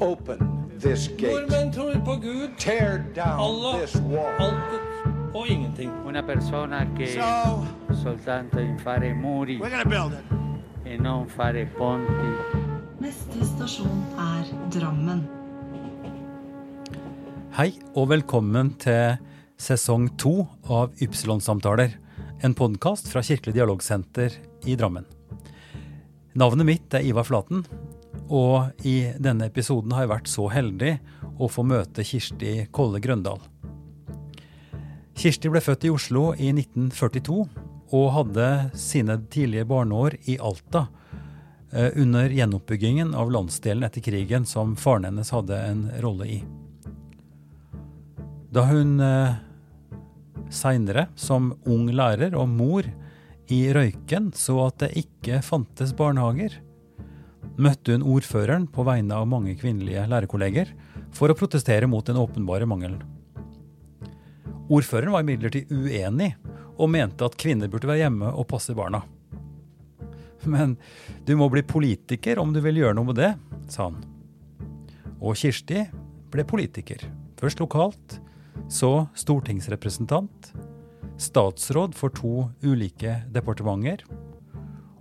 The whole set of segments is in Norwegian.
Open this gate. Nordmenn tror på Gud, Tear down Allah, this wall. altet og ingenting. Una persona che So soltanto in fare muri we're gonna build it. e non fare ponti. Neste stasjon er Drammen. Hei og velkommen til sesong to av Ypsilon-samtaler. En podkast fra Kirkelig dialogsenter i Drammen. Navnet mitt er Ivar Flaten, og i denne episoden har jeg vært så heldig å få møte Kirsti Kolle Grøndal. Kirsti ble født i Oslo i 1942 og hadde sine tidlige barneår i Alta eh, under gjenoppbyggingen av landsdelen etter krigen som faren hennes hadde en rolle i. Da hun eh, seinere, som ung lærer og mor i Røyken, så at det ikke fantes barnehager, møtte hun ordføreren på vegne av mange kvinnelige lærerkolleger for å protestere mot den åpenbare mangelen. Ordføreren var imidlertid uenig og mente at kvinner burde være hjemme og passe barna. Men du må bli politiker om du vil gjøre noe med det, sa han. Og Kirsti ble politiker. Først lokalt, så stortingsrepresentant, statsråd for to ulike departementer,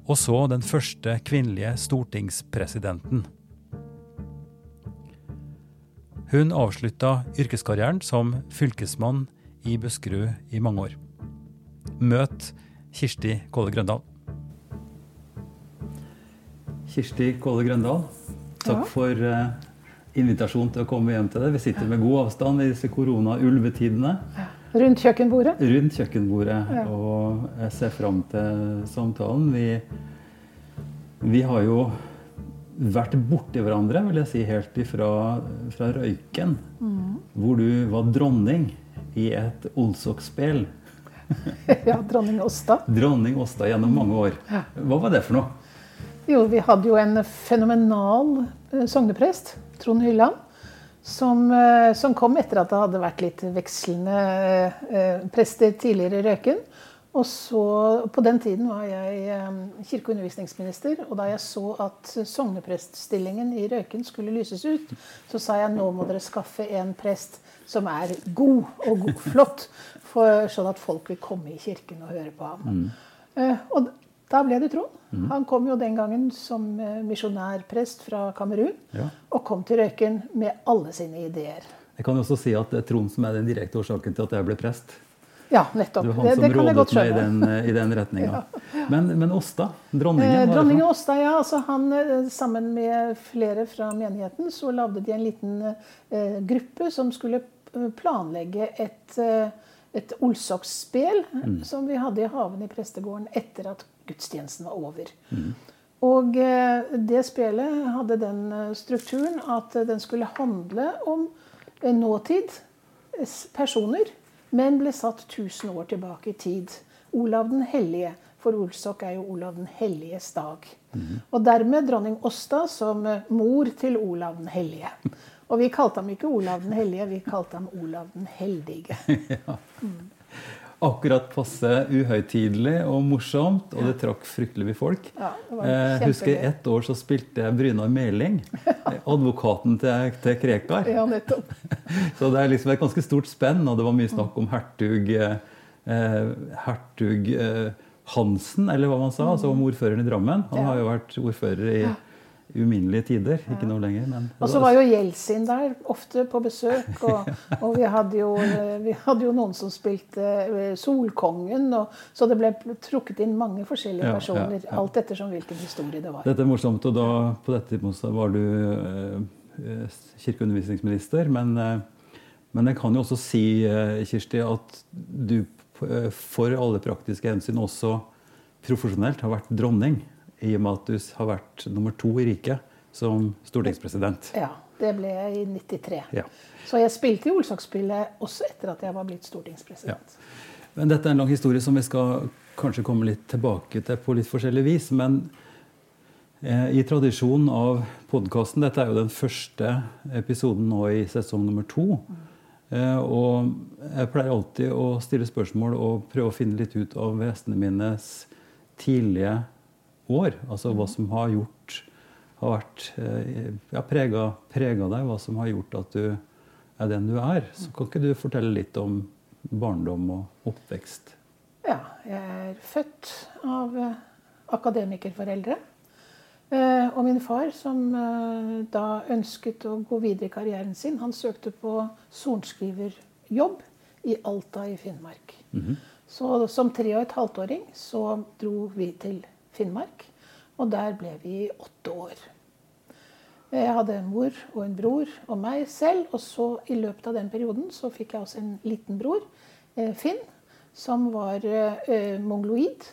og så den første kvinnelige stortingspresidenten. Hun avslutta yrkeskarrieren som fylkesmann i Buskerud i mange år. Møt Kirsti Kåle Grøndal. Kirsti Kåle Grøndal, takk for eh, invitasjonen til å komme hjem til deg. Vi sitter med god avstand i disse korona-ulvetidene Rundt kjøkkenbordet. rundt kjøkkenbordet, og jeg ser fram til samtalen. Vi, vi har jo vært borti hverandre, vil jeg si, helt ifra fra Røyken, hvor du var dronning i et Olsok-spel. Ja, dronning Åsta. Dronning Åsta gjennom mange år. Hva var det for noe? Jo, vi hadde jo en fenomenal eh, sogneprest, Trond Hylland, som, eh, som kom etter at det hadde vært litt vekslende eh, prester tidligere i Røyken. Og så, På den tiden var jeg eh, kirke- og undervisningsminister, og da jeg så at sognepreststillingen i Røyken skulle lyses ut, så sa jeg nå må dere skaffe en prest som er god og god, flott, for, sånn at folk vil komme i kirken og høre på ham. Eh, og da ble det Trond. Han kom jo den gangen som eh, misjonærprest fra Kamerun. Ja. Og kom til Røyken med alle sine ideer. Jeg kan jo også si at det er Trond som er den direkte årsaken til at jeg ble prest. Ja, nettopp. Det var han Det, som det han som rådet meg i den, eh, i den ja. Men, men Åsta, dronningen, Eh, hva det Dronning for noe? Åsta, ja. Altså han, eh, sammen med flere fra menigheten så lagde de en liten eh, gruppe som skulle eh, planlegge et, eh, et Olsok-spel Mm. som vi hadde i haven i prestegården etter at gudstjenesten var over. Mm. Og eh, det spelet hadde den eh, strukturen at eh, den skulle handle om nåtid, personer, men ble satt 1000 år tilbake i tid. Olav den hellige, for Olsok er jo Olav den helliges dag. Og dermed dronning Åsta som mor til Olav den hellige. Og vi kalte ham ikke Olav den hellige, vi kalte ham Olav den heldige. Akkurat passe uhøytidelig og morsomt, og det trakk fryktelig mye folk. Ja, Eh, husker jeg. Ett år så spilte jeg Brynar Meling, advokaten til, til Krekar. Ja, nettopp. Så det er liksom et ganske stort spenn, og det var mye snakk om hertug, eh, hertug eh, Hansen, eller hva man sa, altså om ordføreren i Drammen. Han har jo vært ordfører i uminnelige tider, ikke noe lenger. Men Og så var jo Jeltsin der ofte på besøk. Og, og vi, hadde jo, vi hadde jo noen som spilte eh, Solkongen. Og, så det ble trukket inn mange forskjellige Ja, ja, personer. ja. Alt ettersom hvilken historie det var. Dette er morsomt, og da, på dette tidspunktet var du eh, eh, kirkeundervisningsminister. Men, eh, men jeg kan jo også si, eh, Kirsti, at du eh, for alle praktiske hensyn også profesjonelt har vært dronning. I og med at du har vært nummer to i riket som stortingspresident. Ja, Det ble jeg i 93. Ja. Så jeg spilte i Olsok-spillet også etter at jeg var blitt stortingspresident. Men dette er en lang historie som vi skal kanskje komme litt tilbake til på litt forskjellig vis. Men eh, i tradisjonen av podkasten Dette er jo den første episoden nå i sesong nummer to. Eh, og jeg pleier alltid å stille spørsmål og prøve å finne litt ut av gjestene mines tidlige år. Altså hva som har gjort har vært eh, ja, prega, prega deg, hva som har gjort at du er den du er. Så kan ikke du fortelle litt om barndom og oppvekst? Ja, jeg er født av eh, akademikerforeldre. Eh, og min far, som da ønsket å gå videre i karrieren sin, han søkte på sorenskriverjobb i Alta i Finnmark. Så som tre og et halvt åring så dro vi til Finnmark. Og der ble vi i åtte år. Jeg hadde en mor og en bror og meg selv. Og så i løpet av den perioden så fikk jeg også en liten bror, eh, Finn, som var eh, mongoloid.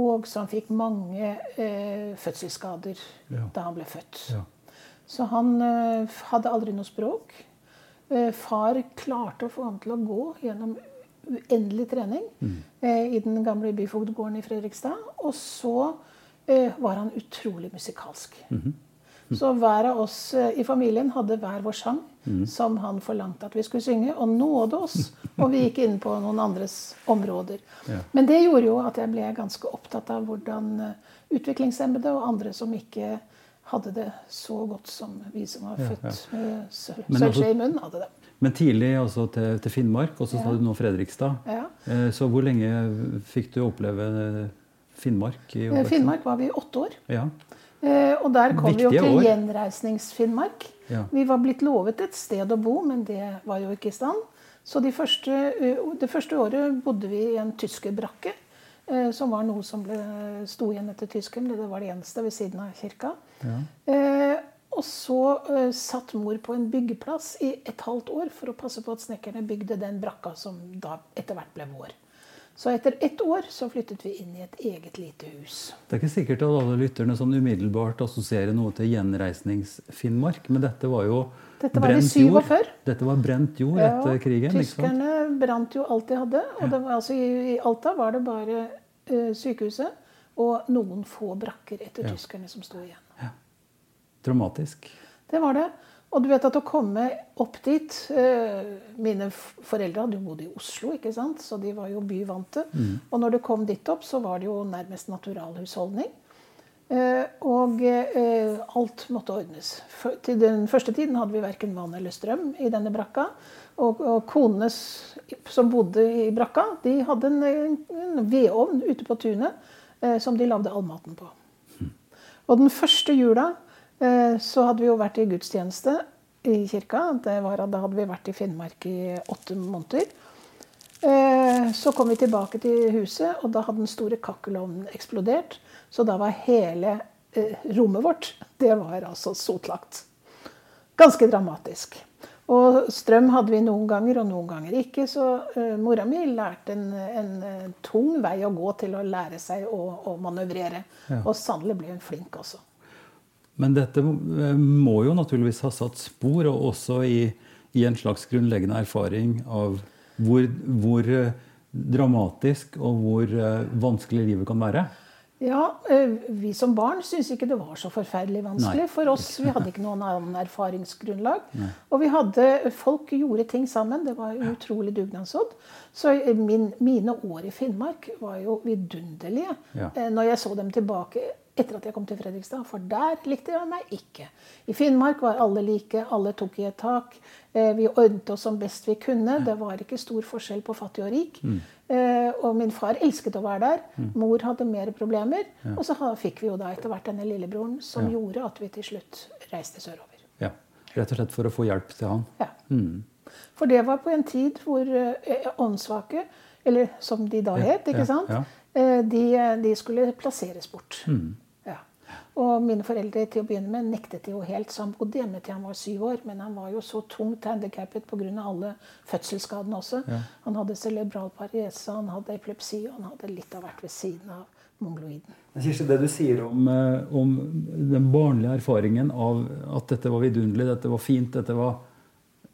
Og som fikk mange eh, fødselsskader Ja. da han ble født. Ja. Så han eh, hadde aldri noe språk. Eh, far klarte å få ham til å gå gjennom uendelig trening eh, i den gamle byfogdgården i Fredrikstad. Og så eh, var han utrolig musikalsk. Så hver av oss eh, i familien hadde hver vår sang som han forlangte at vi skulle synge, og nåde oss. Og vi gikk inn på noen andres områder. Ja. Men det gjorde jo at jeg ble ganske opptatt av hvordan eh, utviklingshemmede og andre som ikke hadde det så godt som vi som var Ja, født med sø- Men altså- sølvskje i munnen, hadde det. Men tidlig altså til, til Finnmark, og så sa Ja. du nå Fredrikstad. Ja. Eh, Så hvor lenge fikk du oppleve Finnmark? i Eh. Finnmark var vi i åtte år. Ja. Eh, og der kom vi jo til. Gjenreisnings-Finnmark. Ja. Vi var blitt lovet et sted å bo, men det var jo ikke i stand. Så de første, det første året bodde vi i en tyskerbrakke. Som var noe som ble, sto igjen etter tyskeren. Det var det eneste ved siden av kirka. Eh, og så uh, satt mor på en byggeplass i et halvt år for å passe på at snekkerne bygde den brakka som da etter hvert ble vår. Så etter ett år så flyttet vi inn i et eget lite hus. Det er ikke sikkert at alle lytterne sånn umiddelbart assosierer noe til gjenreisnings-Finnmark, men dette var jo Dette var i brent jord. 47. Dette var brent jord Ja, etter krigen. ikke sant? Tyskerne brant jo alt de hadde. Og det var, altså, i, I Alta var det bare uh, sykehuset og noen få brakker etter Ja. tyskerne som sto igjen. Dramatisk. Det var det. Og du vet at å komme opp dit eh, Mine foreldre hadde jo bodd i Oslo, ikke sant? så de var jo byvante. Og når du kom dit opp, så var det jo nærmest naturalhusholdning. Eh, og eh, alt måtte ordnes. Til den første tiden hadde vi verken vann eller strøm i denne brakka. Og, konene som bodde i brakka, de hadde en, en vedovn ute på tunet som de lagde all maten på. Og den første jula så hadde vi jo vært i gudstjeneste i kirka. Det var, da hadde vi vært i Finnmark i åtte måneder. Eh, så kom vi tilbake til huset, og da hadde den store kakkelovnen eksplodert. Så da var hele eh, rommet vårt det var altså sotlagt. Ganske dramatisk. Og strøm hadde vi noen ganger, og noen ganger ikke. Så eh, mora mi lærte en, en, eh, tung vei å gå til å lære seg å, å manøvrere. Ja. Og sannelig ble hun flink også. Men dette eh, må jo naturligvis ha satt spor, og også i, i en slags grunnleggende erfaring av hvor, hvor eh, dramatisk og hvor eh, vanskelig livet kan være. Ja, vi som barn syntes ikke det var så forferdelig vanskelig. Nei. For oss, Vi hadde ikke noen annen erfaringsgrunnlag. Og vi hadde, folk gjorde ting sammen. Det var utrolig dugnadsånd. Så min, mine år i Finnmark var jo vidunderlige Ja. når jeg så dem tilbake etter at jeg kom til Fredrikstad. For der likte jeg meg ikke. I Finnmark var alle like, alle tok i et tak. Eh, Vi ordnet oss som best vi kunne. Det var ikke stor forskjell på fattig og rik. Mm. Og min far elsket å være der. Mor hadde mer problemer. Og så fikk vi jo da etter hvert denne lillebroren som Ja. gjorde at vi til slutt reiste sørover. Ja, Rett og slett for å få hjelp til han. Ja. For det var på en tid hvor eh, åndssvake, eller som de da het, ikke ja, sant, ja. Eh, de, de skulle plasseres bort. Mm. Og mine foreldre til å begynne med nektet jo helt, så han bodde hjemme til han var syv år. Men han var jo så tungt handikappet pga. alle fødselsskadene også. Ja. Han hadde cerebral parese, han hadde epilepsi, og han hadde litt av hvert ved siden av mongoloiden. Kirsti, det du sier om, eh, om den barnlige erfaringen av at dette var vidunderlig, dette var fint dette var,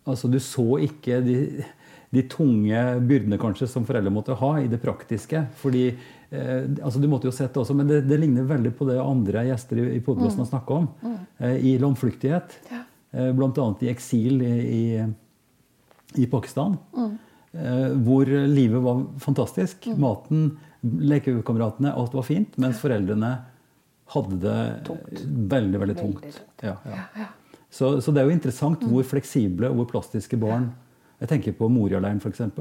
altså Du så ikke de, de tunge byrdene kanskje som foreldre måtte ha i det praktiske. fordi eh, altså Du måtte jo sett det også, men det, det ligner veldig på det andre gjester i, i podkasten har snakka om. Eh, I landflyktighet. Ja. Eh, Bl.a. i eksil i, i, i Pakistan. Eh, hvor livet var fantastisk. Maten, lekekameratene, alt var fint. Mens foreldrene hadde det Tungt. veldig, veldig tungt. Veldig tungt. Ja, ja. Så, så det er jo interessant Mm. hvor fleksible og hvor plastiske barn Jeg tenker på Moria-leiren, f.eks. Sant?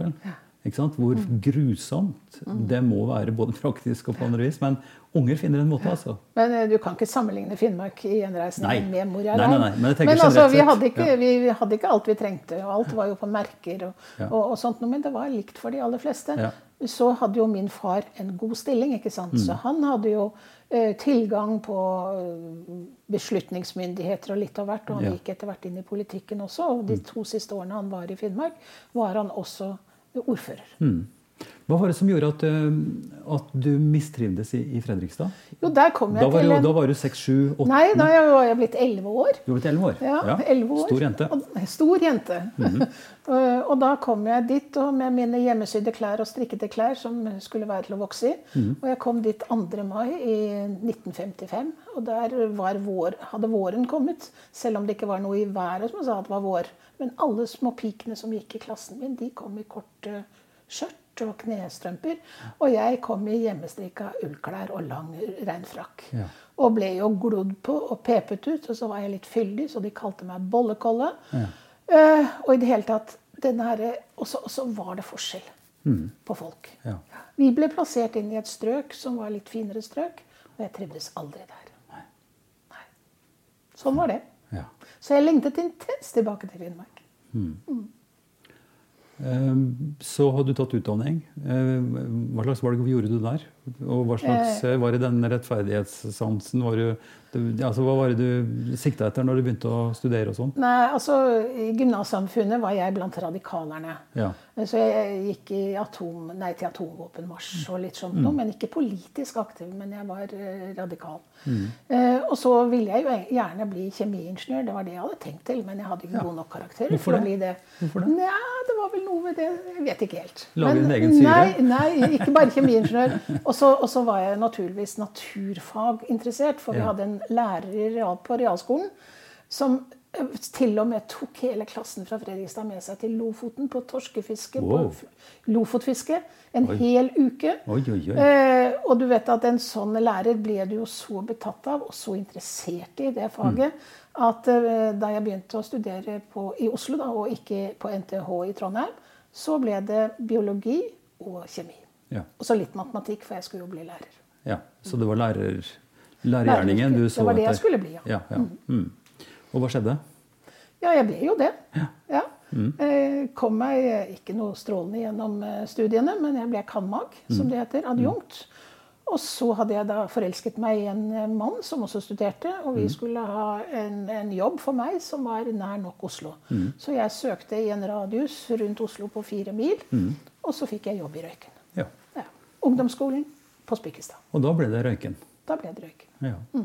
Hvor Mm. grusomt det må være, både praktisk og på andre vis. Men unger finner en måte, altså. Men eh, du kan ikke sammenligne Finnmark i gjenreisningen med Moria nei, men Men altså, vi hadde, ikke, ja. vi, hadde ikke alt vi trengte, og alt var jo på merker og, Ja. og, og sånt men det var likt for de aller fleste. Ja. Så hadde jo min far en god stilling, ikke sant. Mm. Så han hadde jo eh, tilgang på eh, beslutningsmyndigheter og litt av hvert, og han. Mm. gikk etter hvert inn i politikken også. Og de to siste årene han var i Finnmark, var han også ordfører. Mm. Hva var det som gjorde at, eh, at du mistrivdes i, i Fredrikstad? Jo, der kom jeg Da var, til en da var du seks, sju, åtte Nei, da var jeg blitt elleve år. Du var blitt elleve år? Ja, 11 år. Stor jente. Og, stor jente. og, og da kom jeg dit og med mine hjemmesydde klær og strikkede klær som skulle være til å vokse i. Mhm. Og jeg kom dit 2. mai i 1955. Og der var vår, hadde våren kommet. Selv om det ikke var noe i været som sa at det var vår. Men alle små pikene som gikk i klassen min, de kom i korte skjørt og knestrømper. Og jeg kom i hjemmestrikka ullklær og lang regnfrakk. Ja. Og ble jo glodd på og pepet ut. Og så var jeg litt fyldig, så de kalte meg Bollekolle. Eh, og i det hele tatt denne her, Og så var det forskjell på folk. Ja. Vi ble plassert inn i et strøk som var litt finere strøk, og jeg trivdes aldri der. Nei. Sånn var det. Ja. Så jeg lengtet intenst tilbake til Finnmark. Eh, Så hadde du tatt utdanning. Eh, Hva slags valg gjorde du der? Og hva slags eh, var det den rettferdighetssansen? Var du, det- altså, hva var det du sikta etter når du begynte å studere og sånn? Nei, altså I gymnassamfunnet var jeg blant radikalerne. Ja. Så jeg gikk i atom, nei, til atomvåpenmarsj og litt sånt noe. Men ikke politisk aktiv, men jeg var radikal. radikal. Eh, og så ville jeg jo gjerne bli kjemiingeniør. Det var det jeg hadde tenkt til. Men jeg hadde ikke god nok karakterer Hvorfor for å bli det. Hvorfor det? Nja, det var vel noe ved det. Jeg vet ikke helt. Lage en egen syre? Nei, nei, ikke bare kjemiingeniør. Og så var jeg naturligvis naturfaginteressert. For vi Ja. hadde en lærer real, på realskolen som eh, til og med tok hele klassen fra Fredrikstad med seg til Lofoten på torskefiske. Wow. På Lofotfiske. En hel uke. Oi, oi, oi. Eh, og du vet at en sånn lærer ble du jo så betatt av og så interessert i det faget at eh, da jeg begynte å studere på, i Oslo, da, og ikke på NTH i Trondheim, så ble det biologi og kjemi. Ja. Og så litt matematikk, for jeg skulle jo bli lærer. ja. Så det var lærer, lærergjerningen du så Det var det jeg skulle bli, ja. ja, ja. Mm. Og hva skjedde? Ja, jeg ble jo det. Ja. Jeg kom meg ikke noe strålende gjennom eh, studiene, men jeg ble cand.mag, som det heter. Adjunkt. Og så hadde jeg da forelsket meg i en eh, mann som også studerte, og vi skulle ha en, en jobb for meg som var nær nok Oslo. Så jeg søkte i en radius rundt Oslo på fire mil, og så fikk jeg jobb i Røyken. Ja. Ja. Ungdomsskolen på Spikkestad. Og da ble det røyken. Da ble det Røyken. Ja.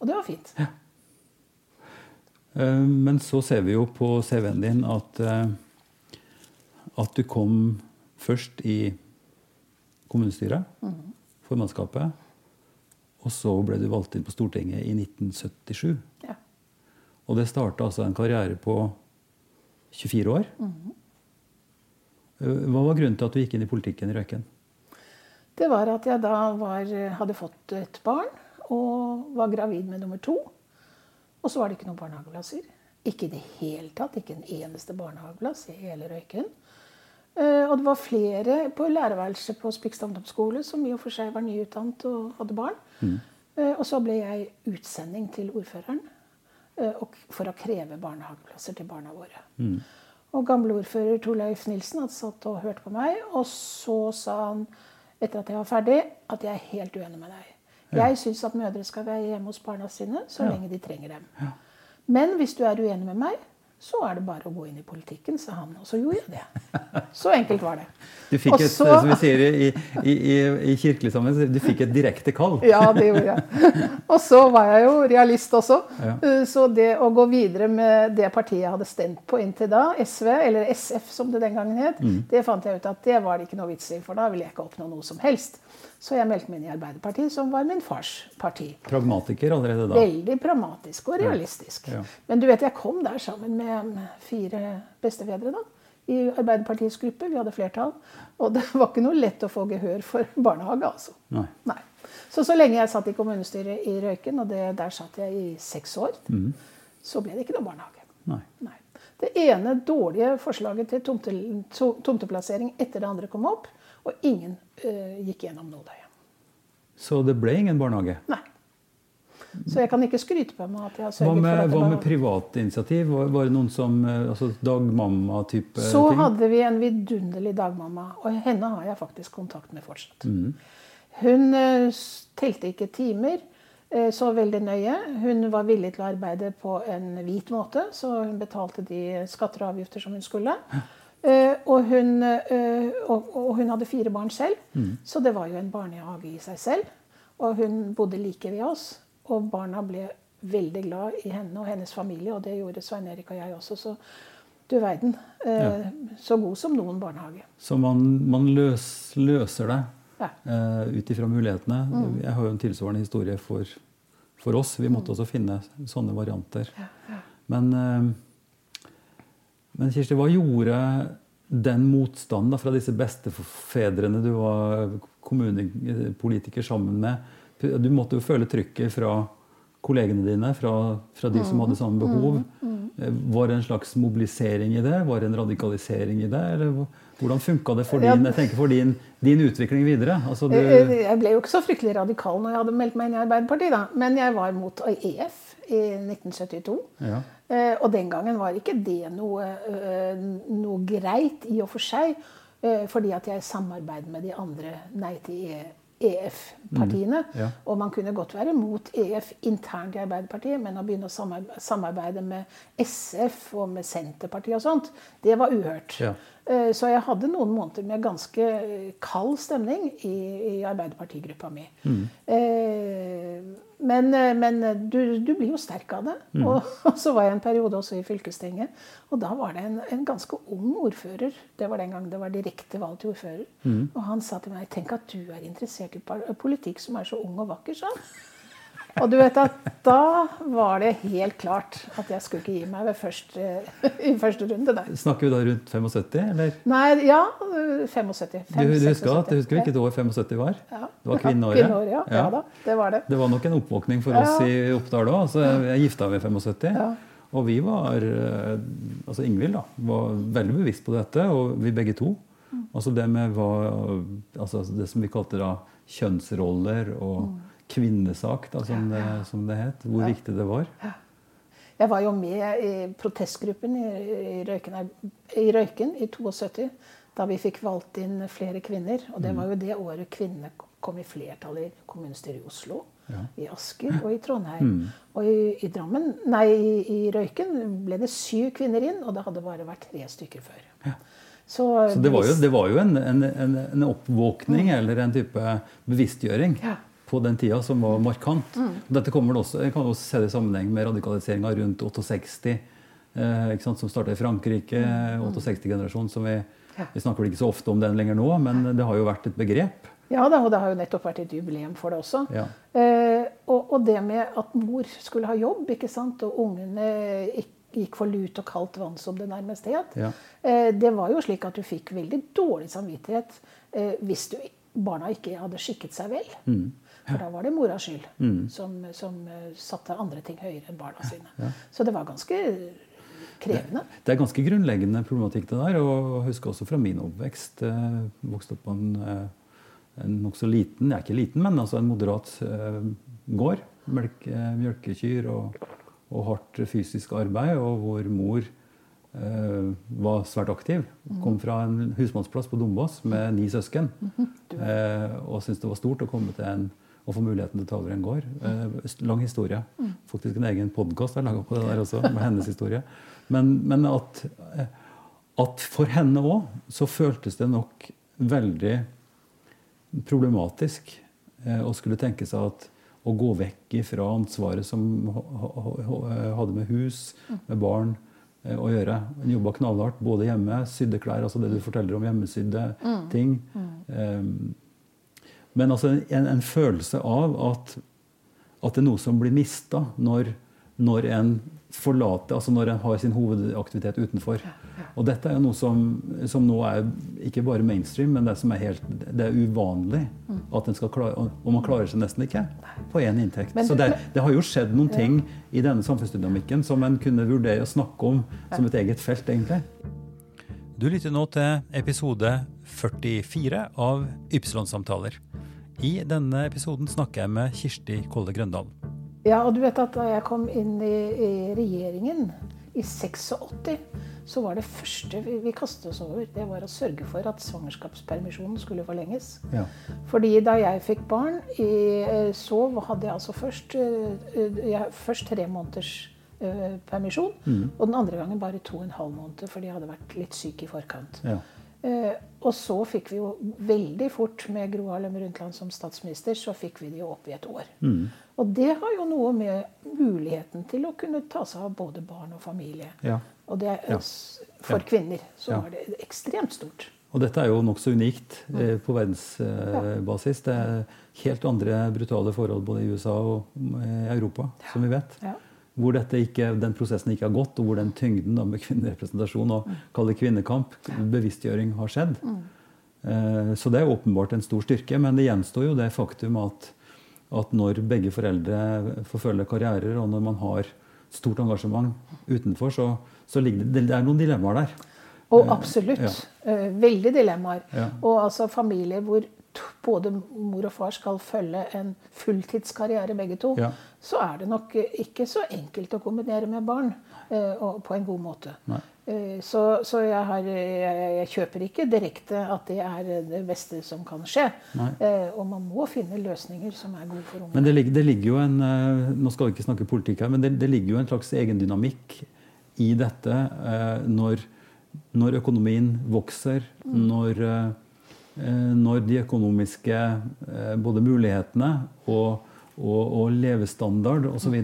Og det var fint. Ja. Men så ser vi jo på CV-en din at, eh, at du kom først i kommunestyret, formannskapet, og så ble du valgt inn på Stortinget i 1977. Ja. Og det starta altså en karriere på 24 år. Eh, Hva var grunnen til at du gikk inn i politikken i Røyken? Det var at jeg da var, hadde fått et barn og var gravid med nummer to. Og så var det ikke noen barnehageplasser. Ikke i det hele tatt. Ikke en eneste barnehageplass i hele Røyken. Eh, Og det var flere på lærerværelset på Spikstad ungdomsskole som i og for seg var nyutdannet og hadde barn. Mm. Og så ble jeg utsending til ordføreren eh, for å kreve barnehageplasser til barna våre. Og gamle ordfører Torleif Nilsen hadde satt og hørt på meg, og så sa han etter at jeg var ferdig, at jeg er helt uenig med deg. Jeg syns at mødre skal være hjemme hos barna sine så lenge de trenger dem. Men hvis du er uenig med meg, så er det bare å gå inn i politikken, sa han. Og så gjorde jeg det. Så enkelt var det. Du fikk et, så- som vi sier i, i, i, i kirkelig sammenheng, du fikk et direkte kall. Ja, det gjorde jeg. Og så var jeg jo realist også. Ja. Uh, Så det å gå videre med det partiet jeg hadde stemt på inntil da, SV, eller SF som det den gangen het, Mm. det fant jeg ut at det var det ikke noe vits i, for da ville jeg ikke oppnå noe som helst. Så jeg meldte meg inn i Arbeiderpartiet, som var min fars parti. Pragmatiker allerede da. Veldig pragmatisk og realistisk. Ja. Men du vet, jeg kom der sammen med fire bestefedre da, i Arbeiderpartiets gruppe. Vi hadde flertall. Og det var ikke noe lett å få gehør for barnehage, altså. Nei. Nei. Så så lenge jeg satt i kommunestyret i Røyken, og det, der satt jeg i seks år, så ble det ikke noe barnehage. Nei. Nei. Det ene dårlige forslaget til tomte, tomteplassering etter det andre kom opp, og ingen uh, gikk gjennom nåløyet. Så det ble ingen barnehage. Nei. Så jeg kan ikke skryte på meg at jeg har Hva sørget for at det hva var med private initiativ? Var, var det noen som eh, altså Dagmamma-type ting? Så hadde vi en vidunderlig dagmamma, og henne har jeg faktisk kontakt med fortsatt. Mm. Hun eh, telte ikke timer så veldig nøye. Hun var villig til å arbeide på en hvit måte, så hun betalte de skatter og avgifter som hun skulle. Eh, og, hun, eh, og, hun hadde fire barn selv, Mm. så det var jo en barnehage i seg selv. Og hun bodde like ved oss, og barna ble veldig glad i henne og hennes familie, og det gjorde Svein Erik og jeg også. Så du verden. Ja. Så god som noen barnehage. Så man, man løs, løser det Ja. uh, ut ifra mulighetene. Jeg har jo en tilsvarende historie for, for oss. Vi måtte også finne sånne varianter. Men, eh, men Kirsti, hva gjorde den motstanden fra disse bestefedrene du var kommunepolitiker sammen med? Du måtte jo føle trykket fra kollegene dine, fra, fra de som hadde samme behov. Eh, Var det en slags mobilisering i det? Var det en radikalisering i det? Eller hvordan funka det for din, for din, din utvikling videre? Altså, du, Jeg ble jo ikke så fryktelig radikal når jeg hadde meldt meg inn i Arbeiderpartiet, da. Men jeg var mot EF i 1972. ja. Eh, Og den gangen var ikke det noe, eh, noe greit i og for seg, eh, fordi at jeg samarbeidet med de andre Nei til EF-partiene. ja. Og man kunne godt være mot EF internt i Arbeiderpartiet, men å begynne å samarbeide med SF og med Senterpartiet og sånt, det var uhørt. Ja. Eh, Så jeg hadde noen måneder med ganske eh, kald stemning i, i Arbeiderpartigruppa mi. Mm. Men, eh, men du, du blir jo sterk av det. Og, og så var jeg en periode også i fylkestinget. Og da var det en, en ganske ung ordfører. Det var den gang det var direkte valg til ordfører. Og han sa til meg Tenk at du er interessert i politikk som er så ung og vakker, sa han. Og du vet at da var det helt klart at jeg skulle ikke gi meg ved første, i første runde der. Snakker vi da rundt 75, eller? Nei, ja, 75. Du, du husker, at, du husker hvilket år 75 var? Ja. Det var kvinneåret? Kvinneåret, ja. ja. da, det var det. Det var nok en oppvåkning for oss i Oppdal òg. Altså, jeg gifta i 75. Ja. Og vi var eh, Altså Ingvild da, var veldig bevisst på dette, og vi begge to. Mm. Altså det med hva altså Det som vi kalte da kjønnsroller og Mm. Kvinnesak, da, som, det, som det het. Hvor viktig det var. Jeg var jo med i protestgruppen i, i, Røyken, i Røyken i 72, da vi fikk valgt inn flere kvinner. Og det var jo det året kvinnene kom i flertall i kommunestyret i Oslo, i Asker og i Trondheim. Og i, i Drammen, nei, i, i Røyken ble det syv kvinner inn, og det hadde bare vært tre stykker før. Så, Så det var jo, det var jo en, en, en, en oppvåkning eller en type bevisstgjøring Ja. På den tida som var markant. Dette kommer det også, Jeg kan også se det i sammenheng med radikaliseringa rundt 68, eh, sant, som starta i Frankrike. 68-generasjonen. som vi, vi snakker vel ikke så ofte om den lenger nå, men det har jo vært et begrep. Ja da, og det har jo nettopp vært et jubileum for det også. Ja. Eh, og, og det med at mor skulle ha jobb, ikke sant, og ungene gikk, gikk for lut og kaldt vann, som det nærmest het, Ja. eh, det var jo slik at du fikk veldig dårlig samvittighet eh, hvis du, barna ikke hadde skikket seg vel. Mm. For da var det moras skyld, som, som eh, satte andre ting høyere enn barna sine. Så det var ganske krevende. Det er ganske grunnleggende problematikk, det der. Og jeg husker også fra min oppvekst. eh, Vokste opp på en, eh, en nokså liten, er ikke liten, men altså en moderat eh, gård. Melk, eh, mjølkekyr og, og hardt fysisk arbeid, og hvor mor eh, var svært aktiv. Kom fra en husmannsplass på Dombås med ni søsken. Eh, og syntes det var stort å komme til en å få muligheten til å ta over en gård. Eh, lang historie. Faktisk en egen podkast er laga på det der også, med hennes historie. Men, men at, eh, at for henne òg så føltes det nok veldig problematisk eh, å skulle tenke seg at å gå vekk fra ansvaret som ha- hadde med hus, med barn eh, å gjøre. Hun jobba knallhardt både hjemme, sydde klær, altså det du forteller om hjemmesydde ting. Um, men altså en, en følelse av at, at det er noe som blir mista når, når en forlater, Altså når en har sin hovedaktivitet utenfor. Og dette er jo noe som, som nå er ikke bare mainstream, men det som er helt Det er uvanlig. at en skal klare, Og man klarer seg nesten ikke på én inntekt. Men Så det, det har jo skjedd noen ting i denne samfunnsdynamikken som en kunne vurdere å snakke om som et eget felt, egentlig. Du lytter nå til episode 44 av Ypsilon-samtaler. I denne episoden snakker jeg med Kirsti Kolle Grøndal. Ja, og du vet at da jeg kom inn i, i regjeringen i 86, så var det første vi, vi kastet oss over, det var å sørge for at svangerskapspermisjonen skulle forlenges. Ja. Fordi da jeg fikk barn, i, eh, så hadde jeg altså først, eh, eh, jeg, først tre måneders permisjon. permisjon, og den andre gangen bare to og en halv måned, fordi jeg hadde vært litt syk i forkant. Ja. Eh, og så fikk vi jo veldig fort, med Gro Harlem Brundtland som statsminister, så fikk vi det jo opp i et år. Og det har jo noe med muligheten til å kunne ta seg av både barn og familie. Ja. Og det er, for Ja. kvinner så Ja. var det ekstremt stort. Og dette er jo nokså unikt eh, på verdensbasis. Det er helt andre brutale forhold både i USA og eh, Europa, som vi vet. Ja. Hvor ikke, den prosessen ikke har gått, og hvor den tyngden da, med kvinnerepresentasjon og kall kvinnekamp, bevisstgjøring, har skjedd. Eh, Så det er åpenbart en stor styrke, men det gjenstår jo det faktum at, at når begge foreldre forfølger karrierer, og når man har stort engasjement utenfor, så, så ligger det, det er noen dilemmaer der. Og Eh, absolutt. ja. eh, Veldig dilemmaer. Ja. Og altså familier hvor både mor og far skal følge en fulltidskarriere begge to, Ja. så er det nok ikke så enkelt å kombinere med barn eh, og på en god måte. Eh, Så, så jeg, har, jeg, jeg kjøper ikke direkte at det er det beste som kan skje. Eh, Og man må finne løsninger som er gode for Men ungene. det ligger, det ligger jo en Nå skal vi ikke snakke politikk her, men det, det ligger jo en slags egen dynamikk i dette når, når økonomien vokser, når, eh, når de økonomiske eh, både mulighetene og, og, og levestandard osv.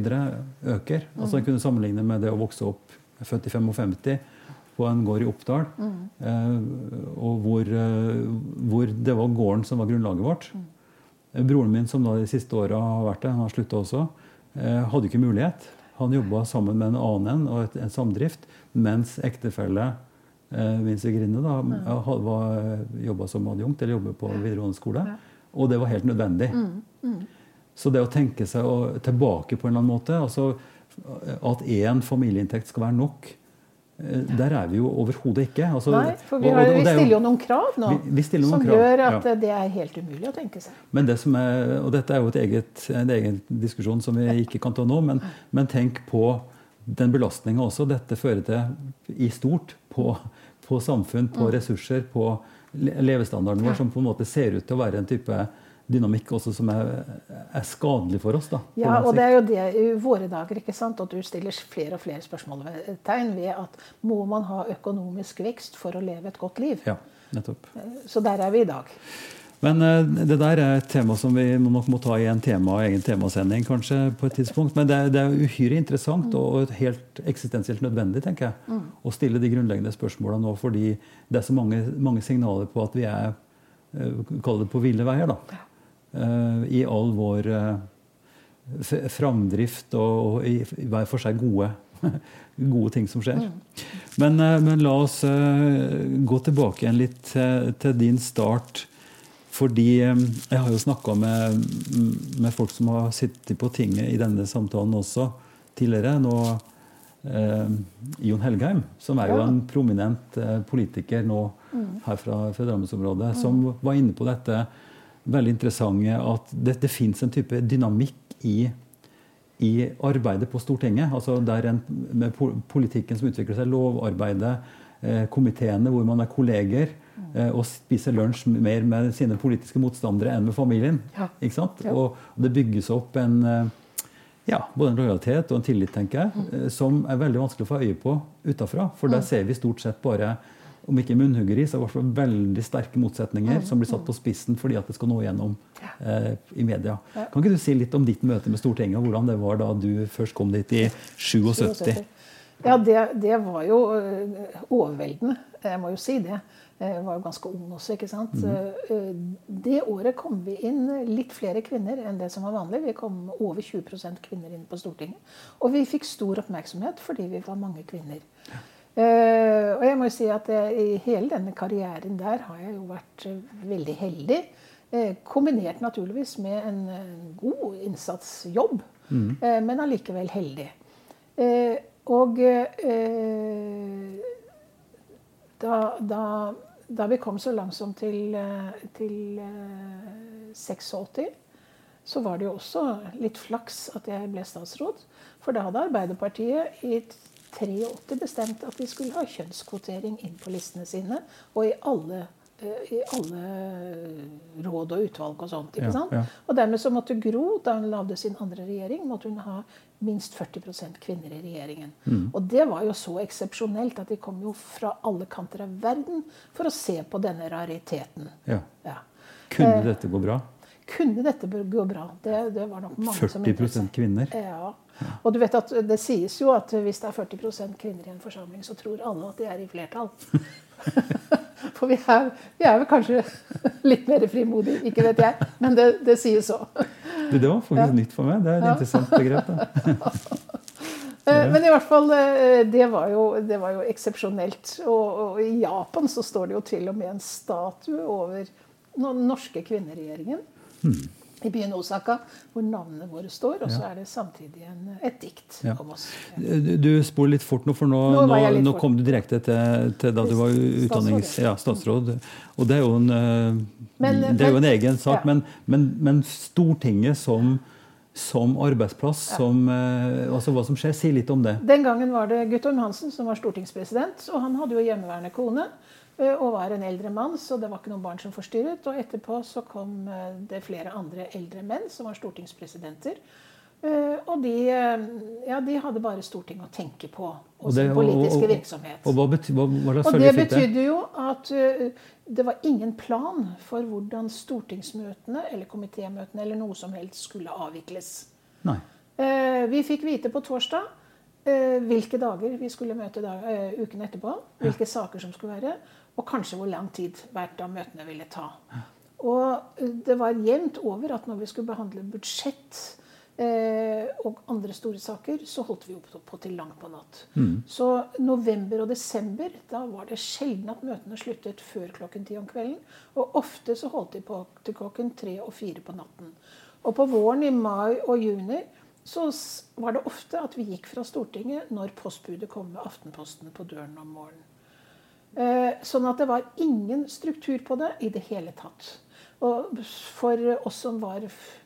øker. Altså En kunne sammenligne med det å vokse opp født i 55 på en gård i Oppdal, eh, og hvor, eh, hvor det var gården som var grunnlaget vårt. Broren min, som da de siste åra har vært det, han har slutta også, eh, hadde ikke mulighet. Han jobba sammen med en annen en og et, en samdrift, mens ektefelle eh, svigerinne da, ha- var- jobba som adjunkt eller jobba på videregående skole. Og det var helt nødvendig. Så det å tenke seg å, tilbake på en eller annen måte, altså at én familieinntekt skal være nok, eh, der er vi jo overhodet ikke. Altså, Nei, for vi, og- og, og vi er stiller jo noen krav nå Vi- vi noen som krav, gjør at ja. eh, det er helt umulig å tenke seg. Men det som er, og dette er jo et eget, en egen diskusjon som vi ikke kan ta nå, men, men tenk på den belastninga også dette fører til i stort på, på samfunn, på ressurser, på le- levestandarden vår, som på en måte ser ut til å være en type dynamikk også som er, er skadelig for oss. da. Ja, og det er jo det i våre dager ikke sant, at du stiller flere og flere spørsmål tegn ved at må man ha økonomisk vekst for å leve et godt liv? Ja, nettopp. Så der er vi i dag. Men eh, det der er et tema som vi nok må ta i en tema, egen temasending kanskje på et tidspunkt. Men det, det er uhyre interessant og helt eksistensielt nødvendig tenker jeg, å stille de grunnleggende spørsmåla nå, fordi det er så mange, mange signaler på at vi er eh, Kall det på ville veier, da. Eh, I all vår framdrift og, i, hver for seg gode, gode ting som skjer. Men, eh, men la oss gå tilbake igjen litt til, til din start. Fordi jeg har jo snakka med, med folk som har sittet på tinget i denne samtalen også tidligere. Nå eh, Jon Helgheim, som er jo en prominent eh, politiker nå her fra, fra Drammensområdet, som var inne på dette veldig interessante at det, det fins en type dynamikk i i arbeidet på Stortinget, altså der en, med politikken som utvikler seg, lovarbeidet, eh, komiteene hvor man er kolleger, og spiser lunsj mer med sine politiske motstandere enn med familien. Ja. Ikke sant? Ja. Og, det bygges opp en eh, ja, både en lojalitet og en tillit, tenker jeg, mm. som er veldig vanskelig å få øye på utafra. For der ser vi stort sett bare om ikke munnhuggeri, så i hvert fall veldig sterke motsetninger som blir satt på spissen fordi at det skal nå gjennom eh, i media. Kan ikke du si litt om ditt møte med Stortinget, og hvordan det var da du først kom dit i 77? Ja, det, det var jo øh, overveldende. Jeg må jo si det. Jeg var jo ganske ung også, ikke sant. Mm. Det året kom vi inn litt flere kvinner enn det som var vanlig. Vi kom over 20% kvinner inn på Stortinget. Og vi fikk stor oppmerksomhet fordi vi var mange kvinner. Ja. og jeg må jo si at jeg, i hele denne karrieren der har jeg jo vært eh, veldig heldig. Eh, kombinert naturligvis med en, en god innsatsjobb, mm. men allikevel heldig. Eh, og eh, da, da, da vi kom så langt som til, eh, til eh, 86, så var det jo også litt flaks at jeg ble statsråd. For da hadde Arbeiderpartiet i 83 bestemt at de skulle ha kjønnskvotering inn på listene sine. Og i alle, i alle råd og utvalg og sånt. ikke sant? ja. Og dermed så måtte Gro, da hun lagde sin andre regjering, måtte hun ha minst 40% kvinner i regjeringen. Mm. Og det var jo så eksepsjonelt at de kom jo fra alle kanter av verden for å se på denne rariteten. Ja. Ja. Kunne Eh, dette gå bra? Kunne dette gå bra? Det, det var nok mange som 40% kvinner? Ja. Og du vet at det sies jo at hvis det er 40% kvinner i en forsamling, så tror alle at de er i flertall. For vi er, vi er vel kanskje litt mer frimodige, ikke vet jeg. Men det, det sies så. Det, det var faktisk nytt for meg. Det er et interessant begrep. Da. Eh, Men i hvert fall, eh, det var jo, det var jo eksepsjonelt. Og, og i Japan så står det jo til og med en statue over den norske kvinneregjeringen. Hmm. I byen Osaka, hvor navnene våre står. Og så er det samtidig en, et dikt Ja. om oss. Du, du spoler litt fort nå, for nå, Nå nå, nå kom du direkte til, til da du var utdannings... Statsråd, Ja. Og det er jo en, eh, Men- det er jo en egen sak. ja. Men, men, men Stortinget som, som arbeidsplass, som, eh, altså hva som skjer, si litt om det. Den gangen var det Guttorm Hansen som var stortingspresident. Og han hadde jo hjemmeværende kone eh, og var en eldre mann, så det var ikke noen barn som forstyrret. Og etterpå så kom eh, det flere andre eldre menn som var stortingspresidenter. Eh, Og de, eh, ja, de hadde bare Stortinget å tenke på, og Og sin og- og- politiske og- virksomhet. Og hva, bety, hva, hva Og det betydde jo at uh, det var ingen plan for hvordan stortingsmøtene eller komitémøtene eller noe som helst skulle avvikles. Nei. Uh, Vi fikk vite på torsdag uh, hvilke dager vi skulle møte da, eh, uken etterpå. Hvilke saker som skulle være, og kanskje hvor lang tid hvert av møtene ville ta. Og eh, det var jevnt over at når vi skulle behandle budsjett og andre store saker, så holdt vi jo på, til langt på natt. Så november og desember, da var det sjelden at møtene sluttet før klokken ti om kvelden. Og ofte så holdt de på til klokken tre og fire på natten. Og på våren i mai og juni så var det ofte at vi gikk fra Stortinget når postbudet kom med Aftenposten på døren om morgenen. Eh, sånn at det var ingen struktur på det i det hele tatt. Og for oss som var f-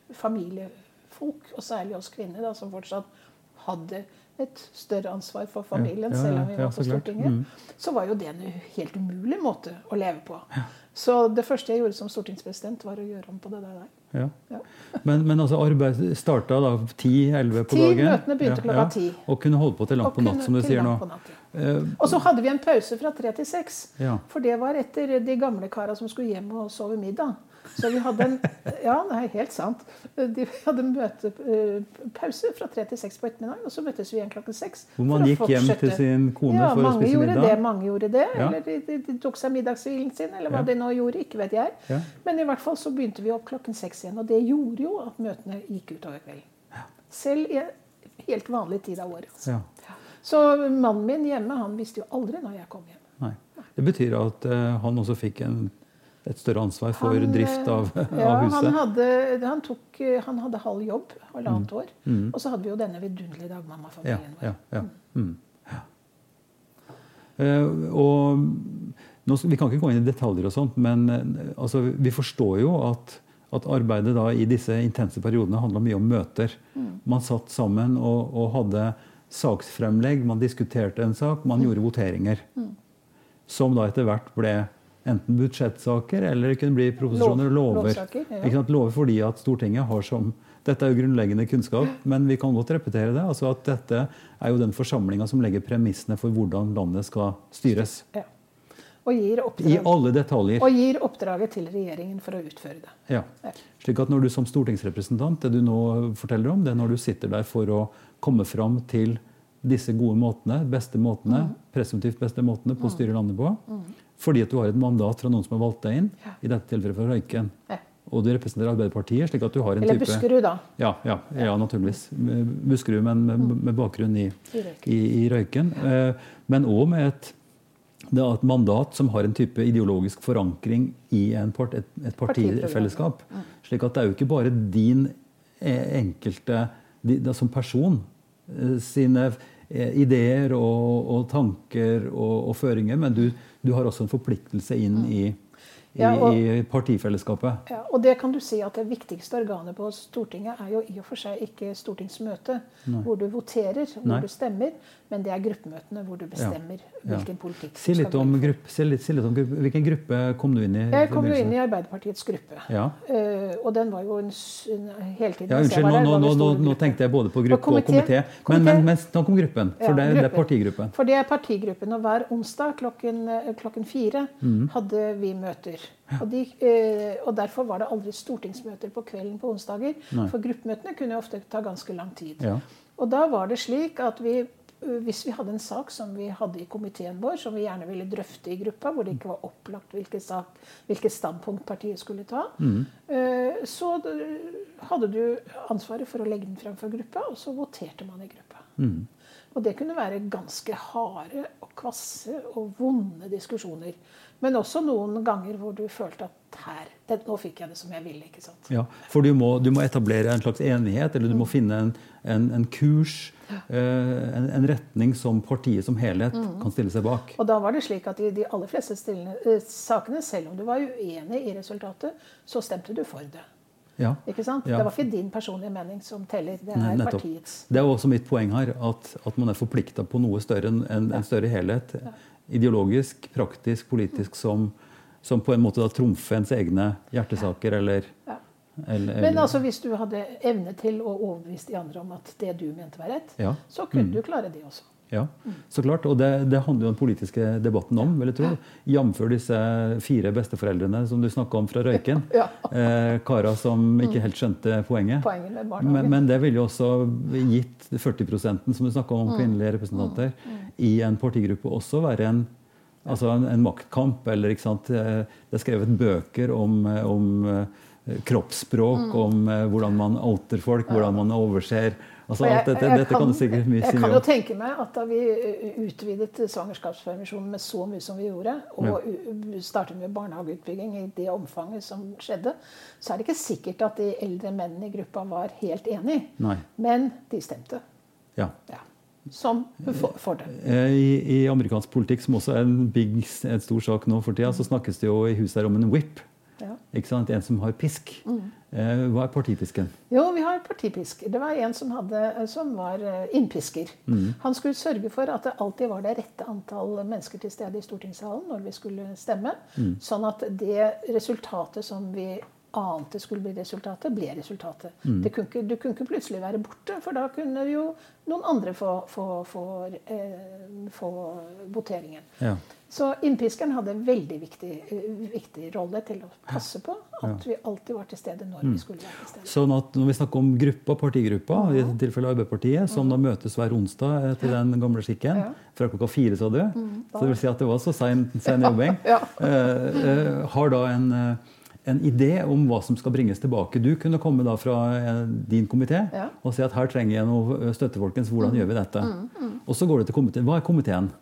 familiefolk, og særlig oss kvinner, da, som fortsatt hadde et større ansvar for familien, Ja, ja, selv om vi var på. Stortinget, Mm. så var jo det en helt umulig måte å leve på. Så det første jeg gjorde som stortingspresident, var å gjøre om på det der. Ja. Ja. Men, men altså arbeid starta da 10-11 på 10, dagen? møtene begynte klokka ti. Og kunne holde på til langt på natt, som du sier nå. Eh, Og så hadde vi en pause fra tre til seks. For det var etter de gamle kara som skulle hjem og sove middag. Så vi hadde en Ja, det er helt sant. De hadde møtepause fra tre til seks på ettermiddagen, og så møttes vi igjen klokken seks. Hvor man gikk hjem til sin kone ja, for å spise gjorde middag? Det, mange gjorde det. Ja. Eller de, de, de tok seg middagshvilen sin, eller hva Ja. de nå gjorde. Ikke vet jeg. Men i hvert fall så begynte vi opp klokken seks igjen. Og det gjorde jo at møtene gikk utover kvelden. Selv i helt vanlig tid av året. Altså. Ja. Så mannen min hjemme han visste jo aldri når jeg kom hjem. Nei. Det betyr at uh, han også fikk en, et større ansvar for Han, drift av, eh, ja, av huset. Han hadde, han, tok, han hadde halv jobb, halvannet år. Mm. Og så hadde vi jo denne vidunderlige Ja, dagmammafamilien vår. ja, ja. Mm. ja. Eh, og nå, vi kan ikke gå inn i detaljer, og sånt, men uh, altså, vi forstår jo at, at arbeidet da, i disse intense periodene handla mye om møter. Mm. Man satt sammen og, og hadde saksfremlegg, man diskuterte en sak, man gjorde voteringer. Mm. Som da etter hvert ble enten budsjettsaker eller det kunne bli proposisjoner og Lov- lover. ja. Ikke sant? Lover fordi at Stortinget har som Dette er jo grunnleggende kunnskap, men vi kan godt repetere det. altså at Dette er jo den forsamlinga som legger premissene for hvordan landet skal styres. Ja. Og, gir I alle detaljer. og gir oppdraget til regjeringen for å utføre det. Ja. Ja. Slik at når du som stortingsrepresentant, det du nå forteller om, det er når du sitter der for å komme fram til disse gode måtene, beste måtene, presumptivt beste måtene på å styre landet på. Fordi at du har et mandat fra noen som har valgt deg inn, i dette tilfellet fra Røyken. Ja. Og du representerer Arbeiderpartiet, slik at du har en Eller type Buskerud, da. Ja, ja, ja naturligvis. Buskerud, men med, med bakgrunn i, I Røyken. i, i Røyken. Eh, men òg med et, det et mandat som har en type ideologisk forankring i en part, et, et partifellesskap. Slik at det er jo ikke bare din eh, enkelte som person eh, sine eh, ideer og, og tanker og, og føringer, men du, du har også en forpliktelse inn i, i, Ja, og- i partifellesskapet. Ja, og det kan du si at det viktigste organet på Stortinget er jo i og for seg ikke stortingsmøtet, hvor du voterer, hvor Nei. du stemmer, men det er gruppemøtene hvor du bestemmer Ja. hvilken politikk Si litt om, gruppe, si litt, si litt om gruppe. Hvilken gruppe kom du inn i? Jeg kom jo inn i Arbeiderpartiets gruppe. Ja. Uh, og den var jo en, en hele tiden Ja, unnskyld, nå, nå, nå, nå, tenkte jeg både på gruppe Og og komité. Men, men, men snakk om gruppen, for det, det er partigruppen. For det er partigruppen, og hver onsdag klokken, eh, klokken fire Mm. hadde vi møter. Og, de, uh, og derfor var det aldri stortingsmøter på kvelden på onsdager. Nei. For gruppemøtene kunne ofte ta ganske lang tid. Ja. Og da var det slik at vi, hvis vi hadde en sak som vi hadde i komiteen vår, som vi gjerne ville drøfte i gruppa, hvor det ikke var opplagt hvilket, sak, hvilket standpunkt partiet skulle ta, Mm. eh, så hadde du ansvaret for å legge den fram for gruppa, og så voterte man i gruppa. Mm. Og det kunne være ganske harde kvasse og vonde diskusjoner. Men også noen ganger hvor du følte at her, det, nå fikk jeg det som jeg ville. ikke sant? Ja, for du må, du må etablere en slags enighet, eller du må finne en, en, en kurs, eh, en, en retning som partiet som helhet kan stille seg bak. Og da var det slik at i de aller fleste stillene, eh, sakene, selv om du var uenig i resultatet, så stemte du for det. Ja. Ikke sant? Ja. Det var ikke din personlige mening som teller, det er Nettopp. partiets. Det er også mitt poeng her, at, at man er forplikta på noe større enn en, en større helhet. Ideologisk, praktisk, politisk, som, som på en måte da trumfer ens egne hjertesaker, eller, Ja. eller, Men altså, hvis du hadde evne til å overbevise de andre om at det du mente var rett, så kunne Mm. du klare det også. Ja, så klart. Og det, det handler jo den politiske debatten om, vil jeg tro. Jf. disse fire besteforeldrene som du snakka om fra Røyken. Ja. Eh, karer som ikke helt skjønte poenget. Poenget. Men, men det ville jo også gitt 40% som du snakka om, kvinnelige representanter, i en partigruppe også være en, altså en, en maktkamp. Eller, ikke sant? Eh, Det er skrevet bøker om, eh, om eh, kroppsspråk, om hvordan man outer folk, hvordan man overser altså jeg- dette, jeg dette kan du sikkert mye Jeg kan jo tenke meg at da vi utvidet svangerskapspermisjonen med så mye som vi gjorde, og ja. startet med barnehageutbygging i det omfanget som skjedde, så er det ikke sikkert at de eldre mennene i gruppa var helt enig. Nei. Men de stemte. Ja. Ja. Som for, for det. Eh, I, I amerikansk politikk, som også er en, big, en stor sak nå for tida, så snakkes det jo i huset her om en whip. Ja. Ikke sant? En som har pisk. Eh, Hva er partipisken? Jo, vi har partipisker. Det var en som, hadde, som var innpisker. innpisker. Han skulle sørge for at det alltid var det rette antall mennesker til stede i stortingssalen når vi skulle stemme. Sånn at det resultatet som vi ante skulle bli resultatet, ble resultatet. Det kunne ikke, du kunne ikke plutselig være borte, for da kunne jo noen andre få, få, få, eh, få voteringen. Ja. Så innpiskeren hadde en veldig viktig, eh, viktig rolle til å passe på at vi alltid var til stede når vi skulle være til stede. Sånn at Når vi snakker om gruppa, partigruppa, i dette tilfellet Arbeiderpartiet, som da møtes hver onsdag etter den gamle skikken, fra klokka fire, sa du, så det vil si at det var så sein, sein jobbing, eh, eh, har da en, eh, en idé om hva som skal bringes tilbake. Du kunne komme da fra eh, din komité og si at her trenger jeg noe støtte, folkens. Hvordan gjør vi dette? Og så går det til komiteen. Hva er komiteen?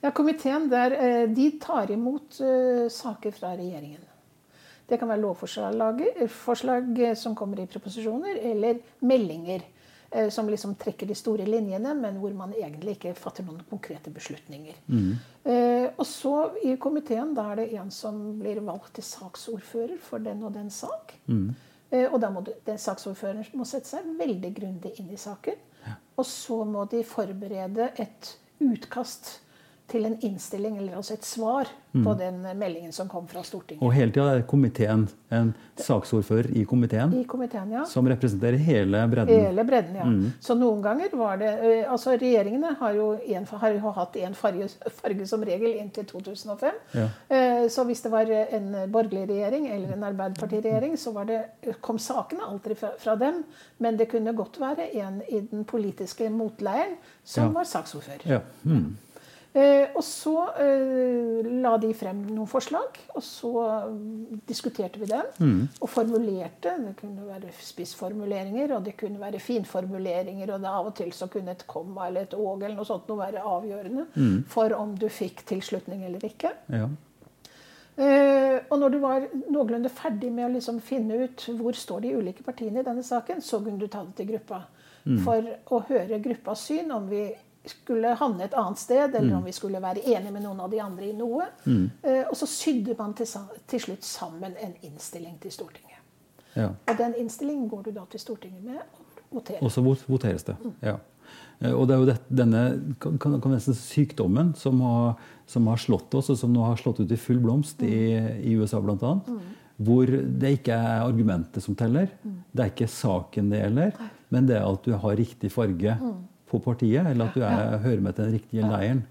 Ja, Komiteen der, eh, de tar imot eh, saker fra regjeringen. Det kan være lovforslag eh, forslag, som kommer i proposisjoner, eller meldinger som liksom trekker de store linjene, men hvor man egentlig ikke fatter noen konkrete beslutninger. Eh, og så i komiteen da er det en som blir valgt til saksordfører for den og den sak. Eh, og da må du, den saksordføreren må sette seg veldig grundig inn i saken. Og så må de forberede et utkast til en innstilling, eller altså et svar, på den meldingen som kom fra Stortinget. Og hele tida er komiteen en saksordfører i komiteen I komiteen, ja. som representerer hele bredden. Hele bredden, ja. Så noen ganger var det eh, Altså regjeringene har jo, en, har jo hatt én farge, farge som regel inntil 2005. Ja. Eh, Så hvis det var en borgerlig regjering eller en arbeiderpartiregjering, så var det, kom sakene alltid fra, fra dem. Men det kunne godt være en i den politiske motleiren som Ja. var saksordfører. Ja. Mm. Eh, og så eh, la de frem noen forslag, og så mm, diskuterte vi dem. Og formulerte. Det kunne være spissformuleringer, og det kunne være finformuleringer. Og det av og til så kunne et komma eller et åg eller noe sånt noe være avgjørende for om du fikk tilslutning eller ikke. ja. Eh, og når du var noenlunde ferdig med å liksom finne ut hvor står de ulike partiene i denne saken, så kunne du ta det til gruppa. For å høre gruppas syn, om vi skulle havne et annet sted, eller om vi skulle være enige med noen av de andre i noe. Eh, og så sydde man til, til slutt sammen en innstilling til Stortinget. ja. Og den innstillingen går du da til Stortinget med og voterer. Og så voteres det. Ja. Eh, Og det er jo det, denne kan, kan nesten sykdommen som har, som har slått oss, og som nå har slått ut i full blomst i, i USA bl.a. Hvor det ikke er argumentet som teller. Det er ikke saken det gjelder, men det er at du har riktig farge på partiet, eller at du er, hører med til den riktige leiren.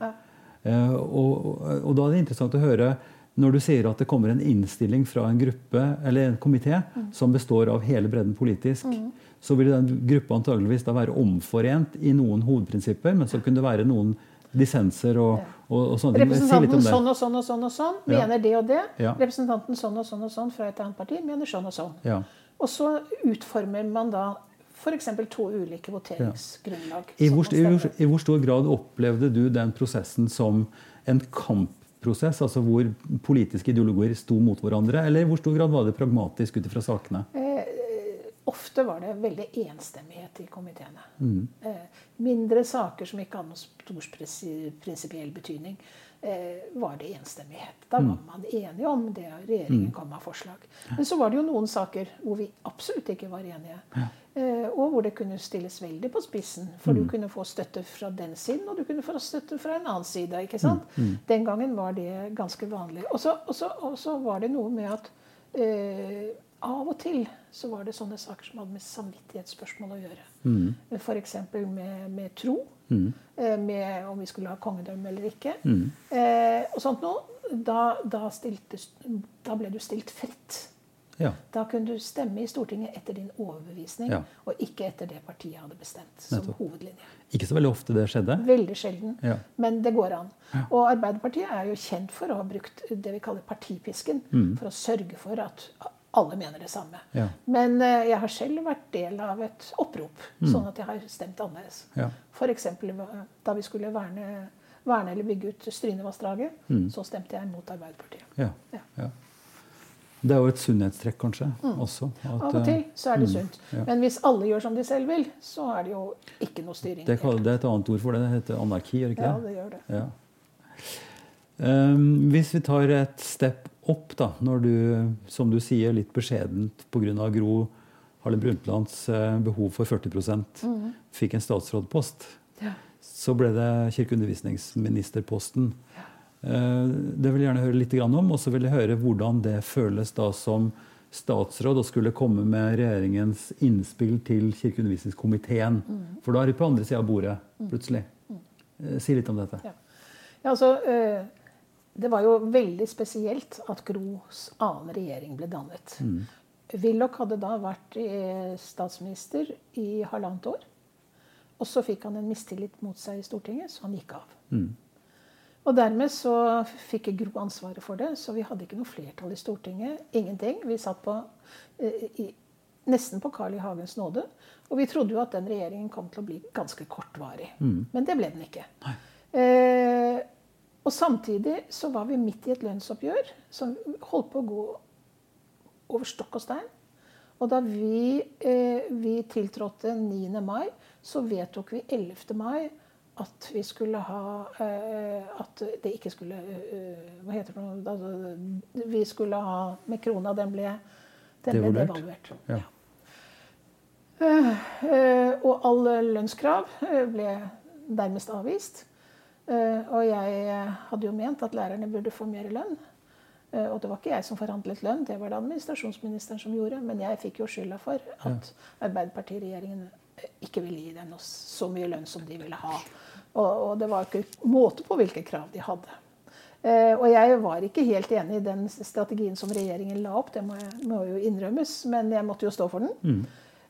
Eh, og, og da er det interessant å høre når du sier at det kommer en innstilling fra en gruppe eller en komité som består av hele bredden politisk, så vil den gruppa antageligvis da være omforent i noen hovedprinsipper, men så kunne det være noen dissenser og, og, og sånne ting. Representanten si sånn og sånn og sånn og sånn Ja. mener det og det. Ja. Representanten sånn og sånn og sånn fra et annet parti mener sånn og sånn. Ja. Og så utformer man da f.eks. to ulike voteringsgrunnlag. I, hvor, i, hvor. I hvor stor grad opplevde du den prosessen som en kampprosess, altså hvor politiske ideologier sto mot hverandre, eller i hvor stor grad var det pragmatisk ut ifra sakene? Ofte var det veldig enstemmighet i komiteene. Mm. Eh, mindre saker som ikke hadde noen stor prinsipiell betydning, eh, var det enstemmighet. Da Mm. var man enige om det regjeringen kom med forslag. Men så var det jo noen saker hvor vi absolutt ikke var enige. Eh, og hvor det kunne stilles veldig på spissen. For Mm. du kunne få støtte fra den siden, og du kunne få støtte fra en annen side. ikke sant? Mm. Den gangen var det ganske vanlig. Og så var det noe med at eh, av og til så var det sånne saker som hadde med samvittighetsspørsmål å gjøre. Mm. F.eks. Med, med tro. Mm. Med om vi skulle ha kongedømme eller ikke. Mm. Eh, og sånt noe. Da, da, stilte, da ble du stilt fritt. Ja. Da kunne du stemme i Stortinget etter din overbevisning, Ja. og ikke etter det partiet hadde bestemt som Nettopp. hovedlinje. Ikke så veldig ofte det skjedde. Veldig sjelden, Ja. men det går an. Og Arbeiderpartiet er jo kjent for å ha brukt det vi kaller partipisken, for å sørge for at alle mener det samme. Mm. Ja. Men eh, jeg har selv vært del av et opprop, sånn at jeg har stemt annerledes. Mm. Ja. F.eks. da vi skulle verne, verne eller bygge ut Strynevassdraget, så stemte jeg mot Arbeiderpartiet. Mm. Ja. Ja. Det er jo et sunnhetstrekk, kanskje, også. at, Av og eh, til så er det sunt. ja. Men hvis alle gjør som de selv vil, så er det jo ikke noe styring. Det, det er et annet ord for det. Det heter anarki, gjør det ikke Ja, det? gjør det. Ja. Um, hvis vi tar et step opp, da, når du, som du sier, litt beskjedent pga. Gro Harlem Brundtlands eh, behov for 40 mm. fikk en statsrådpost, Ja. så ble det kirkeundervisningsministerposten. Ja. Eh, det vil jeg gjerne høre litt om, og så vil jeg høre hvordan det føles da som statsråd å skulle komme med regjeringens innspill til kirkeundervisningskomiteen. Mm. For da er vi på andre sida av bordet plutselig. Mm. Si litt om dette. Ja. Ja, altså, eh, det var jo veldig spesielt at Gros annen regjering ble dannet. Willoch hadde da vært eh, statsminister i halvannet år. Og så fikk han en mistillit mot seg i Stortinget, så han gikk av. Og dermed så fikk Gro ansvaret for det, så vi hadde ikke noe flertall i Stortinget. Ingenting. Vi satt på, eh, i, nesten på Carl I. Hagens nåde. Og vi trodde jo at den regjeringen kom til å bli ganske kortvarig. Men det ble den ikke. Eh, og samtidig så var vi midt i et lønnsoppgjør som holdt på å gå over stokk og stein. Og da vi, eh, vi tiltrådte 9. mai, så vedtok vi 11. mai at vi skulle ha eh, At det ikke skulle eh, Hva heter det nå? Altså, vi skulle ha med krona. Den ble, den ble Devaluert. devaluert. Ja. Eh, og alle lønnskrav eh, ble nærmest avvist. Eh, og jeg eh, hadde jo ment at lærerne burde få mer lønn. Eh, og det var ikke jeg som forhandlet lønn, det var det administrasjonsministeren som gjorde. Men jeg fikk jo skylda for at Arbeiderpartiregjeringen ikke ville gi dem så mye lønn som de ville ha. Og, og det var ikke måte på hvilke krav de hadde. Eh, og jeg var ikke helt enig i den strategien som regjeringen la opp, det må, jeg, må jo innrømmes, men jeg måtte jo stå for den.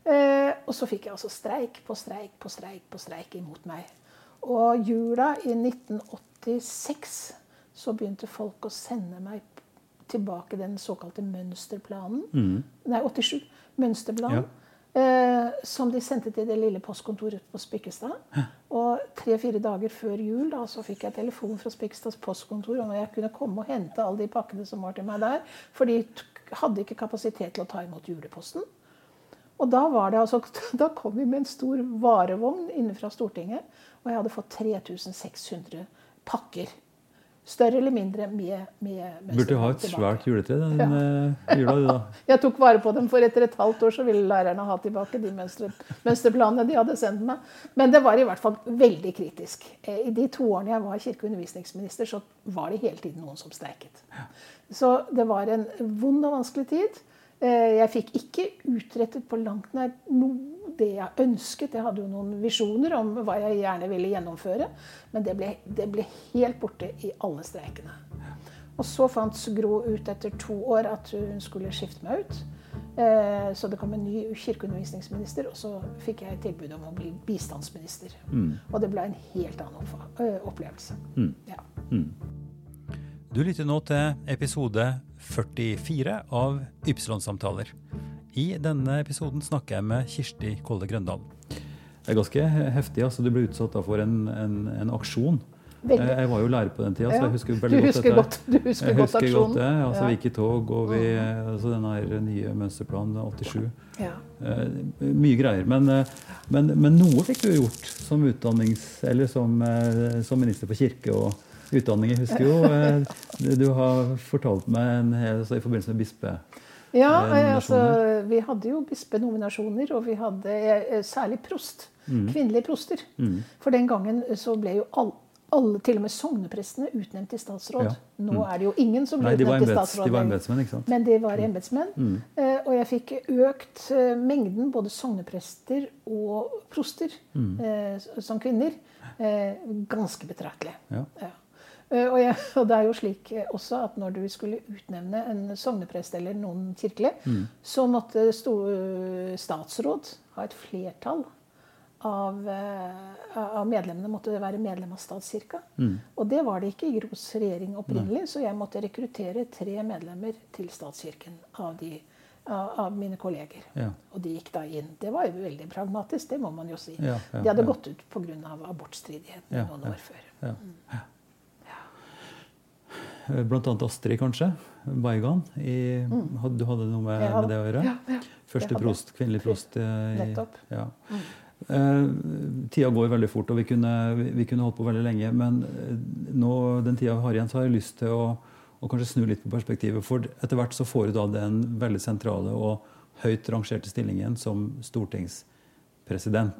Eh, og så fikk jeg altså streik på streik på streik på streik imot meg. Og jula i 1986 så begynte folk å sende meg tilbake den såkalte mønsterplanen. Nei, 87. Mønsterplanen. Eh, som de sendte til det lille postkontoret på Spikkestad. Og tre-fire dager før jul da, så fikk jeg telefon fra Spikkestads postkontor om jeg kunne komme og hente alle de pakkene som var til meg der. For de hadde ikke kapasitet til å ta imot juleposten. Og da, var det altså, da kom vi med en stor varevogn inne fra Stortinget. Og jeg hadde fått 3600 pakker. Større eller mindre med, med Burde ha et tilbake. svært juletre den eh, jula, du, da. Jeg tok vare på dem, for etter et halvt år så ville lærerne ha tilbake de mønstre, mønsterplanene de hadde sendt meg. Men det var i hvert fall veldig kritisk. Eh, I de to årene jeg var kirke- og undervisningsminister, så var det hele tiden noen som streiket. Så det var en vond og vanskelig tid. Eh, Jeg fikk ikke utrettet på langt nær noe det jeg ønsket. Jeg hadde jo noen visjoner om hva jeg gjerne ville gjennomføre. Men det ble, det ble helt borte i alle streikene. Og så fant Gro ut etter to år at hun skulle skifte meg ut. Eh, Så det kom en ny kirkeundervisningsminister, og så fikk jeg tilbud om å bli bistandsminister. Og det ble en helt annen opplevelse. Mm. opplevelse. Mm. Du lytter nå til episode 44 av Ypsilon-samtaler. I denne episoden snakker jeg med Kirsti Kolle Grøndal. Det er ganske heftig. altså Du ble utsatt for en, en, en aksjon. Veldig. Jeg, jeg var jo lærer på den tida, så jeg husker Du veldig godt husker dette. godt- du husker jeg godt aksjonen. godt det. Altså, Ja. Vi gikk i tog, og vi, altså denne nye mønsterplanen 87. Ja. Eh, mye greier. Men, eh, men, men noe fikk du gjort som utdannings... Eller som, eh, som minister for kirke og utdanning. Jeg husker jo eh, du har fortalt meg en, hel- altså, i forbindelse med bispe... Ja, Eh, altså, vi hadde jo bispenominasjoner, og vi hadde eh, særlig prost. Mm. Kvinnelige proster. For den gangen så ble jo all, alle, til og med sogneprestene, utnevnt til statsråd. Ja. Nå er det jo ingen som blir utnevnt til statsråd. de var embetsmenn, ikke sant? Mm. Men de var embetsmenn. Eh, og jeg fikk økt mengden både sogneprester og proster Mm. som kvinner ganske betraktelig. Ja. Ja. Eh, Og, jeg, og det er jo slik eh, også at når du skulle utnevne en sogneprest eller noen kirkelig, Mm. så måtte sto, statsråd ha et flertall av, eh, av medlemmene måtte være medlem av statskirka. Mm. Og det var det ikke i Gros regjering opprinnelig, så jeg måtte rekruttere tre medlemmer til statskirken av, de, av, av mine kolleger. Ja. Og de gikk da inn. Det var jo veldig pragmatisk, det må man jo si. Ja, ja, de hadde gått ut pga. abortstridigheten noen ja. år før. Ja. Eh, Blant annet Astrid, kanskje. Baigan. I, hadde, du hadde noe med, Mm. Ja, med det å gjøre? ja, ja. Første prost, kvinnelig prost. eh, i- Nettopp. Mm. Ja. Eh, tida går veldig fort, og vi kunne, vi, vi kunne holdt på veldig lenge. Men nå, den tida vi har igjen, så har jeg lyst til å, å kanskje snu litt på perspektivet. For etter hvert så får du da den veldig sentrale og høyt rangerte stillingen som stortingspresident.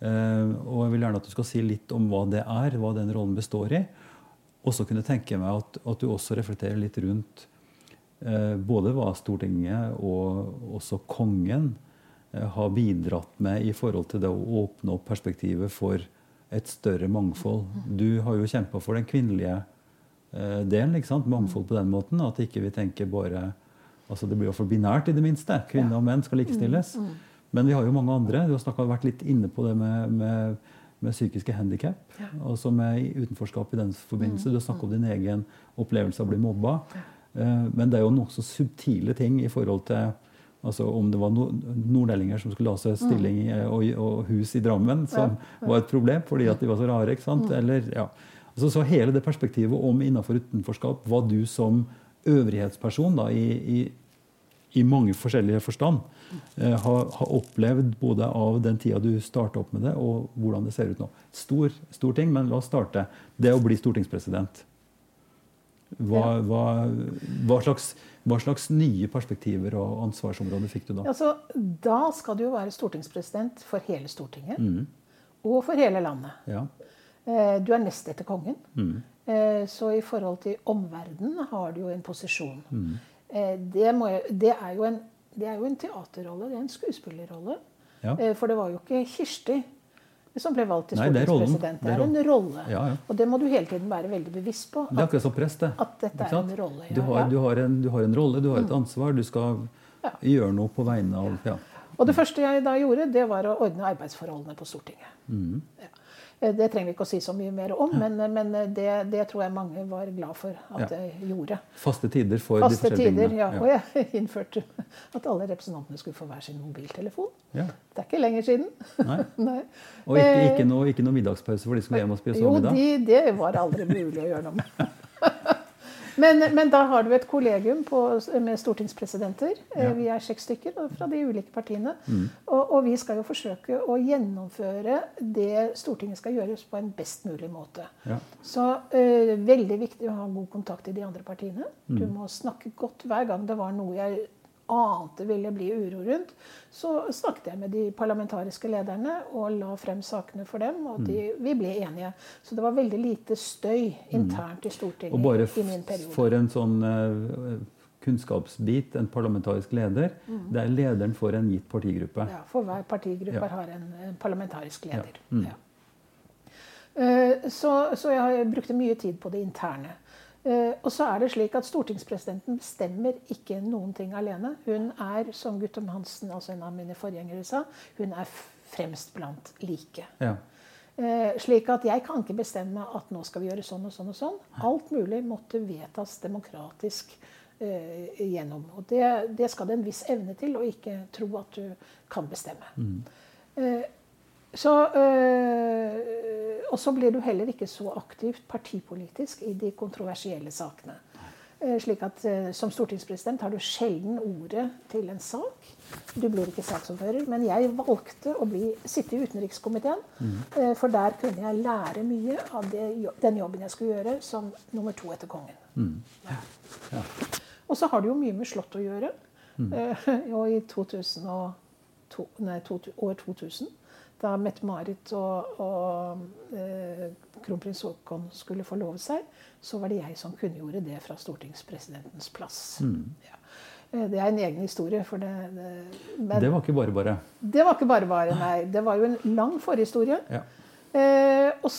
Eh, og jeg vil gjerne at du skal si litt om hva det er, hva den rollen består i. Og så kunne tenke meg at, at du også reflekterer litt rundt eh, både hva Stortinget og også kongen eh, har bidratt med i forhold til det å åpne opp perspektivet for et større mangfold. Du har jo kjempa for den kvinnelige eh, delen. ikke sant? Mangfold på den måten. At ikke vi tenker bare altså Det blir jo for binært, i det minste. Kvinner og menn skal likestilles. Men vi har jo mange andre. Du har snakket, vært litt inne på det med, med, med psykiske handikap. Altså med utenforskap i den forbindelse. Du snakker om din egen opplevelse av å bli mobba. Eh, Men det er jo nokså subtile ting i forhold til altså om det var nordlendinger som skulle ha seg stilling og, og hus i Drammen, som var et problem fordi at de var så rare. ikke sant? Eller, ja. altså, så hele det perspektivet om innenfor utenforskap, hva du som øvrighetsperson da, i, i, i mange forskjellige forstand eh, har, har opplevd både av den tida du starta opp med det, og hvordan det ser ut nå. Stor, stor ting, men la oss starte. Det å bli stortingspresident. Hva, hva, hva, slags, hva slags nye perspektiver og ansvarsområder fikk du da? Altså, da skal du jo være stortingspresident for hele Stortinget. Mm. Og for hele landet. Ja. Eh, Du er nest etter kongen. Mm. Eh, Så i forhold til omverdenen har du jo en posisjon. Mm. Eh, Det, må det, er jo en, det er jo en teaterrolle, det er en skuespillerrolle. Ja. Eh, For det var jo ikke Kirsti som ble valgt til stortingspresident. Det er en rolle. Ja, ja. Og det må du hele tiden være veldig bevisst på. Det er akkurat som prest, det. At dette er en rolle, Du, har. Mm. du, har en, du har en rolle, du har et ansvar. Du skal gjøre noe på vegne av ja. Og det første jeg da gjorde, det var å ordne arbeidsforholdene på Stortinget. Mm. Ja. Eh, Det trenger vi ikke å si så mye mer om, men, men det, det tror jeg mange var glad for at Ja. jeg gjorde. faste tider for Faste de forskjellige tider, tingene. ja. Og jeg innførte at alle representantene skulle få hver sin mobiltelefon. Ja. Det er ikke lenger siden. Nei. Nei. Og ikke, Eh, ikke, noe, ikke noe middagspause for de som skal hjem og spise Jo, middag? de, det var aldri mulig å gjøre noe med. Men, men da har du et kollegium på, med stortingspresidenter. Eh, Ja. Vi er seks stykker fra de ulike partiene. Mm. Og, og vi skal jo forsøke å gjennomføre det Stortinget skal gjøres på en best mulig måte. Ja. Så uh, veldig viktig å ha god kontakt i de andre partiene. Du Mm. må snakke godt hver gang det var noe jeg ante ville bli uro rundt. Så snakket jeg med de parlamentariske lederne og la frem sakene for dem. Og de, Mm. vi ble enige. Så det var veldig lite støy internt i Stortinget Og bare i min periode. for en sånn eh, kunnskapsbit, en parlamentarisk leder, det er lederen for en gitt partigruppe. Mm. Ja, for hver partigruppe Ja. har en, en parlamentarisk leder. Ja. Mm. Ja. Eh, Så, så jeg brukte mye tid på det interne. Eh, Og så er det slik at Stortingspresidenten bestemmer ikke noen ting alene. Hun er, som Guttorm Hansen, altså en av mine forgjengere, sa, hun er fremst blant like. Ja. Eh, slik at jeg kan ikke bestemme at nå skal vi gjøre sånn og sånn og sånn. Alt mulig måtte vedtas demokratisk eh, gjennom. Og det, det skal det en viss evne til, og ikke tro at du kan bestemme. Eh, så, øh, og så blir du heller ikke så aktivt partipolitisk i de kontroversielle sakene. Eh, slik at eh, Som stortingspresident har du sjelden ordet til en sak. Du blir ikke saksordfører. Men jeg valgte å bli, sitte i utenrikskomiteen. eh, For der kunne jeg lære mye av det, den jobben jeg skulle gjøre som nummer to etter kongen. Ja. Og så har det jo mye med Slott å gjøre. Mm. og i 2002, nei, to, år 2000, da Mette-Marit og, og eh, kronprins Haakon skulle forlove seg, så var det jeg som kunngjorde det fra stortingspresidentens plass. Ja. Eh, Det er en egen historie. For det, det, men Det var ikke bare bare. det var ikke bare bare, nei. Det var jo en lang forhistorie. Ja. Eh, og,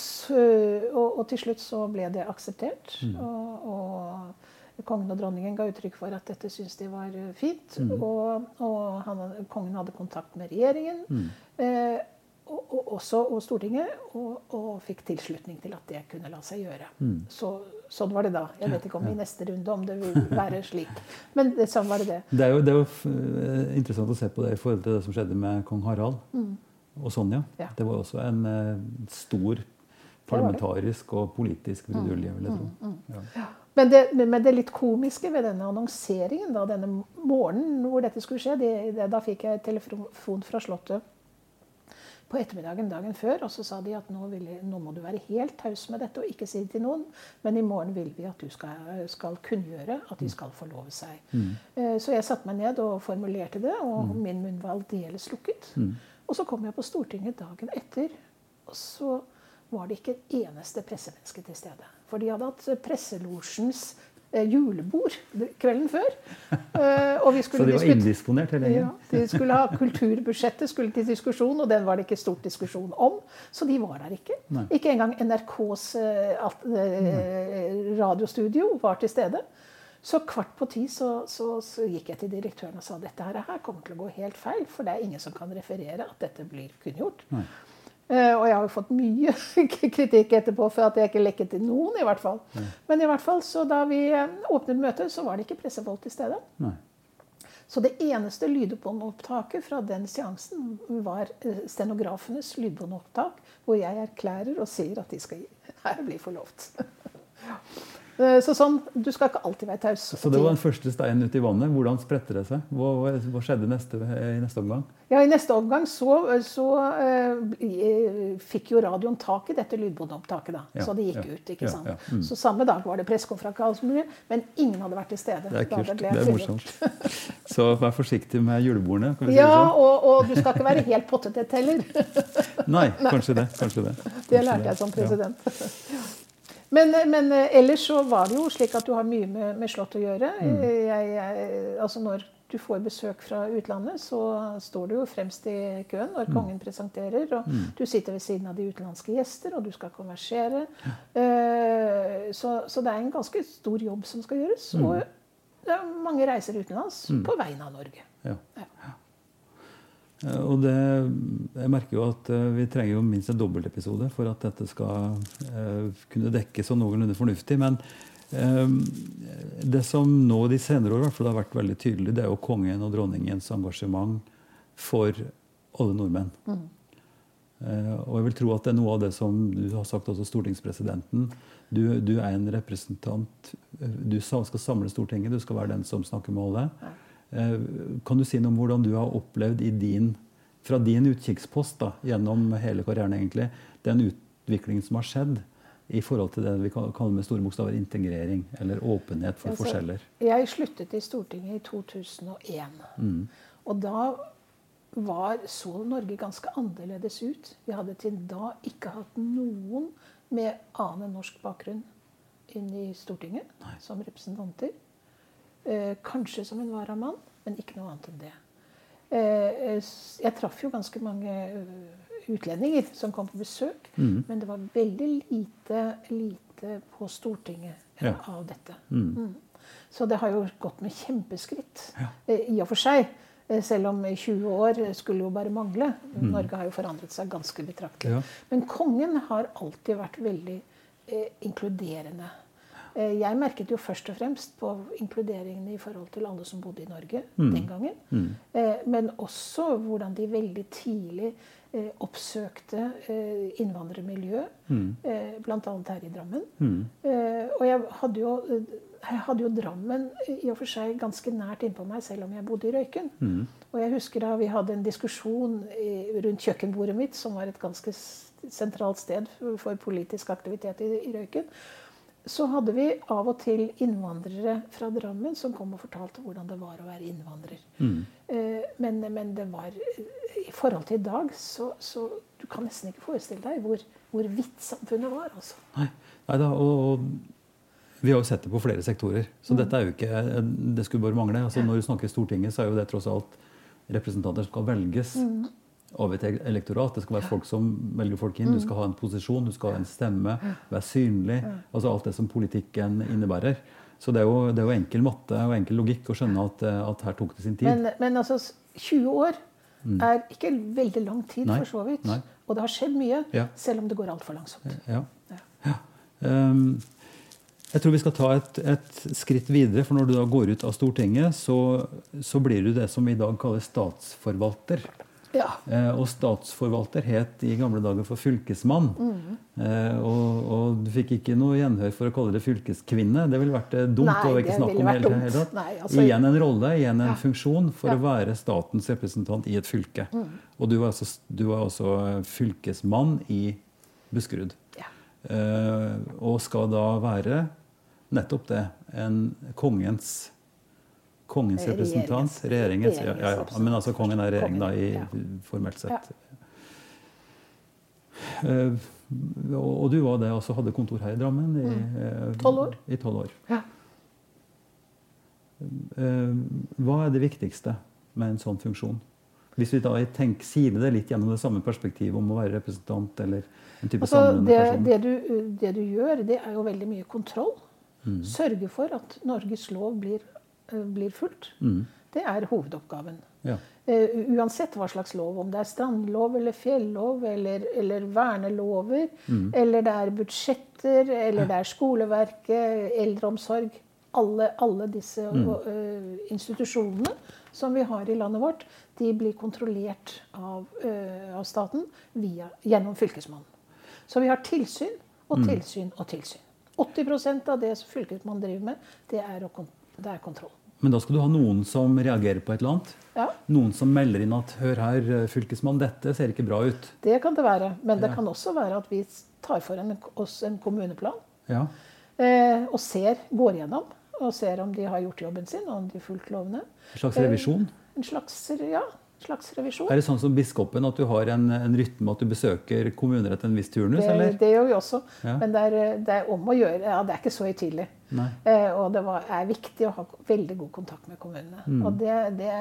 og, og til slutt så ble det akseptert. Og, og kongen og dronningen ga uttrykk for at dette syntes de var fint. fint. Og, og han, kongen hadde kontakt med regjeringen. Eh, og, og, også, og Stortinget, og, og fikk tilslutning til at det kunne la seg gjøre. Så, sånn var det da. Jeg vet ikke om i neste runde om det vil være slik. Men det, sånn var det det. Det er jo, det er jo eh, interessant å se på det i forhold til det som skjedde med kong Harald og Sonja. Mm. Ja. Det var også en uh, stor parlamentarisk og politisk brudulje, vil jeg Mm, tro. Ja. Men det, men det litt komiske ved denne annonseringen, da, denne morgenen hvor dette skulle skje, det, det, da fikk jeg telefon fra Slottet på ettermiddagen dagen før, og så sa de at nå, jeg- nå må du være helt taus med dette og ikke si det til noen, men i morgen vil vi at du skal, skal kunngjøre at de skal forlove seg. Mm. Så jeg satte meg ned og formulerte det, og min munn var aldeles lukket. Og så kom jeg på Stortinget dagen etter, og så var det ikke et eneste pressemenneske til stede. For de hadde hatt presselosjens eh, julebord kvelden før. Eh, og vi Så de var indisponert hele gjengen? ja, de skulle ha Kulturbudsjettet skulle til diskusjon, og den var det ikke stort diskusjon om. Så de var der ikke. Nei. Ikke engang NRKs eh, eh, radiostudio var til stede. Så kvart på ti så, så, så gikk jeg til direktøren og sa dette her, her kommer til å gå helt feil, for det er ingen som kan referere at dette blir kunngjort. Nei. Eh, og jeg har jo fått mye kritikk etterpå for at jeg ikke lekket til noen, i hvert fall. Men i hvert fall, så da vi eh, åpnet møtet, så var det ikke pressefolk til stede. Nei. Så det eneste lydbåndopptaket fra den seansen var eh, stenografenes lydbåndopptak, hvor jeg erklærer og sier at de skal her bli forlovt. Eh, Så sånn, du skal ikke alltid være taus. Så det var den første steinen ut i vannet. Hvordan spredte det seg? Hva, hva, skjedde neste, i neste omgang? Ja, I neste omgang så, så eh, fikk jo radioen tak i dette lydbåndopptaket. da, Ja, Så det gikk ja, ut. ikke ja, sant? mm. Så samme dag var det pressekonferanse, men ingen hadde vært til stede. Det er kult. Det, Det er morsomt. Så vær forsiktig med julebordene. Kan vi si Ja, det sånn? og, og du skal ikke være helt pottetett heller. Nei, kanskje det. Kanskje det. Det lærte jeg som president. Ja. Men, men eh, ellers så var det jo slik at du har mye med, med slott å gjøre. Mm. Jeg, jeg, altså når du får besøk fra utlandet, så står du jo fremst i køen Mm. når kongen presenterer. og Du sitter ved siden av de utenlandske gjester, og du skal konversere. Eh, Så, så det er en ganske stor jobb som skal gjøres. Mm. Og det er mange reiser utenlands på vegne av Norge. Ja. Ja. Eh, Og det, jeg merker jo at eh, vi trenger jo minst en dobbeltepisode for at dette skal eh, kunne dekkes sånn noenlunde fornuftig. Men det som nå de senere år har vært veldig tydelig, det er jo kongen og dronningens engasjement for alle nordmenn. Eh, og jeg vil tro at det er noe av det som du har sagt også stortingspresidenten. Du, du er en representant. Du skal samle Stortinget. Du skal være den som snakker med alle. Eh, Kan du si noe om hvordan du har opplevd i din, fra din utkikkspost da, gjennom hele karrieren egentlig, den utviklingen som har skjedd i forhold til det vi kaller med store bokstaver integrering, eller åpenhet for Altså, forskjeller? Jeg sluttet i Stortinget i 2001. Mm. Og da var, så Norge ganske annerledes ut. Vi hadde til da ikke hatt noen med annen norsk bakgrunn inn i Stortinget som representanter. Eh, kanskje som en varamann, men ikke noe annet enn det. Eh, jeg traff jo ganske mange eh, utlendinger som kom på besøk, Mm. men det var veldig lite, lite på Stortinget Ja. av dette. Mm. Mm. Så det har jo gått med kjempeskritt. Ja. Eh, I og for seg. eh, Selv om 20 år skulle jo bare mangle. Mm. Norge har jo forandret seg ganske betraktelig. Ja. Men kongen har alltid vært veldig eh, inkluderende. Eh, jeg merket jo først og fremst på inkluderingen i forhold til alle som bodde i Norge Mm. den gangen. Mm. Eh, men også hvordan de veldig tidlig eh, oppsøkte innvandrermiljø, Mm. bl.a. her i Drammen. Mm. Og jeg hadde, jo, jeg hadde jo Drammen i og for seg ganske nært innpå meg, selv om jeg bodde i Røyken. Mm. Og jeg husker da vi hadde en diskusjon rundt kjøkkenbordet mitt, som var et ganske sentralt sted for, politisk aktivitet i, i Røyken. Så hadde vi av og til innvandrere fra Drammen som kom og fortalte hvordan det var å være innvandrer. Mm. Eh, men, men det var I forhold til i dag, så, så Du kan nesten ikke forestille deg hvor, hvor vidt samfunnet var. altså. Nei, Neida, og, og vi har jo sett det på flere sektorer. Så dette er jo ikke Det skulle bare mangle. Altså, når du snakker Stortinget, så er jo det tross alt representanter som skal velges av et elektorat. Det skal være folk som velger folk inn. Du skal ha en posisjon, du skal ha en stemme, være synlig. Altså alt det som politikken innebærer. Så det er jo, det er jo enkel matte og enkel logikk å skjønne at, eh, at her tok det sin tid. Men, men altså, 20 år er ikke veldig lang tid, Nei, for så vidt. nei. Og det har skjedd mye, Ja. selv om det går altfor langsomt. Ja. ja. Um, jeg tror vi skal ta et, et skritt videre, for når du da går ut av Stortinget, så, så blir du det som vi i dag kaller statsforvalter. Ja. Eh, og statsforvalter het i gamle dager for fylkesmann. Eh, og, og du fikk ikke noe gjenhør for å kalle det fylkeskvinne. Det ville vært eh, dumt. Nei, og ikke snakk om hele, hele tatt. Nei, altså- igjen en rolle, igjen en Ja. funksjon for Ja. å være statens representant i et fylke. Og du var altså, du var altså eh, fylkesmann i Buskerud. Ja. Eh, og skal da være nettopp det. En kongens Kongens representant. Regjeringens. Ja, ja, ja. Men altså kongen er regjering, da, i, formelt sett. Eh, og, og du var det, altså hadde kontor her i Drammen i eh, Tolv år. I 12 år. Ja. Eh, hva er det viktigste med en sånn funksjon? Hvis vi da tenker, sier det litt gjennom det samme perspektivet om å være representant eller en type Altså, det, person. det, du, det du gjør, det er jo veldig mye kontroll. Mm. Sørge for at Norges lov blir, eh, blir fulgt. Mm. Det er hovedoppgaven. Ja. Uh, uansett hva slags lov, om det er strandlov eller fjellov eller, eller vernelover, Mm. eller det er budsjetter, eller det er skoleverket, eldreomsorg Alle, alle disse Mm. uh, institusjonene som vi har i landet vårt, de blir kontrollert av, uh, av staten via, gjennom Fylkesmannen. Så vi har tilsyn og Mm. tilsyn og tilsyn. 80% av det fylkesmannen driver med, det er, å det er kontroll. Men da skal du ha noen som reagerer på et eller annet? Ja, Noen som melder inn at 'hør her, fylkesmann, dette ser ikke bra ut'. det kan det være. Men det Ja. kan også være at vi tar for en, oss en kommuneplan Ja. eh, og ser, går gjennom og ser om de har gjort jobben sin, og om de har fulgt lovene. En slags revisjon? En slags, ja, slags revisjon. Er det sånn som biskopen at du har en, en rytme at du besøker kommuner etter en viss turnus, Det, eller? det gjør vi også. Ja. Men det er, det er om å gjøre. Ja, det er ikke så høytidelig. Eh, og det var, er viktig å ha veldig god kontakt med kommunene. Mm. Og det, det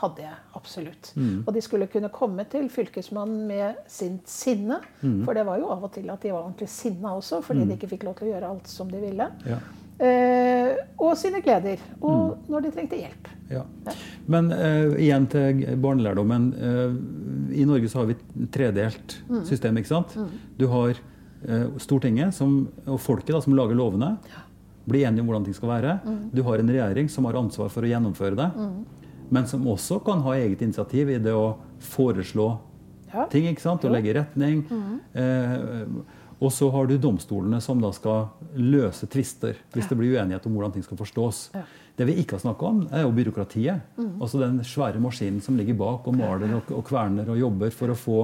hadde jeg absolutt. Og de skulle kunne komme til fylkesmannen med sitt sinne. Mm. For det var jo av og til at de var ordentlig sinna også, fordi de ikke fikk lov til å gjøre alt som de ville. Ja. Eh, og sine gleder. Og Mm. når de trengte hjelp. Ja. Men eh, igjen til barnelærdommen. Eh, I Norge så har vi et tredelt Mm. system. ikke sant? Du har eh, Stortinget som, og folket da, som lager lovene. Blir enige om hvordan ting skal være. Mm. Du har en regjering som har ansvar for å gjennomføre det. Men som også kan ha eget initiativ i det å foreslå Ja. ting. ikke sant? Og legge retning. Eh, og så har du domstolene som da skal løse tvister hvis det blir uenighet om hvordan ting skal forstås. Ja. Det vi ikke har snakka om, er jo byråkratiet. Altså den svære maskinen som ligger bak og maler og, og kverner og jobber for å få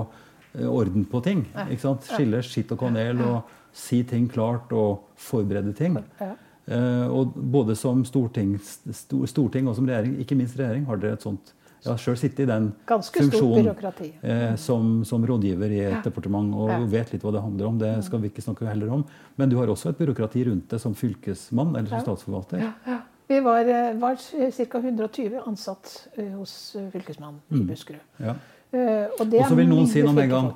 eh, orden på ting. ikke sant? Skille skitt og kanel og si ting klart og forberede ting. Ja. Eh, og både som storting, sto- storting og som regjering, ikke minst regjering, har dere et sånt Jeg har sjøl sittet i den Ganske funksjonen byråkrati. eh, som, som rådgiver i et departement og Ja. vet litt hva det handler om. Det skal vi ikke snakke heller om. Men du har også et byråkrati rundt det som fylkesmann eller som Ja. statsforvalter. Ja. Vi var, eh, var ca. 120 ansatt eh, hos Fylkesmannen mm. i Buskerud. Ja. Eh, Og, Og så vil noen si noe med en gang.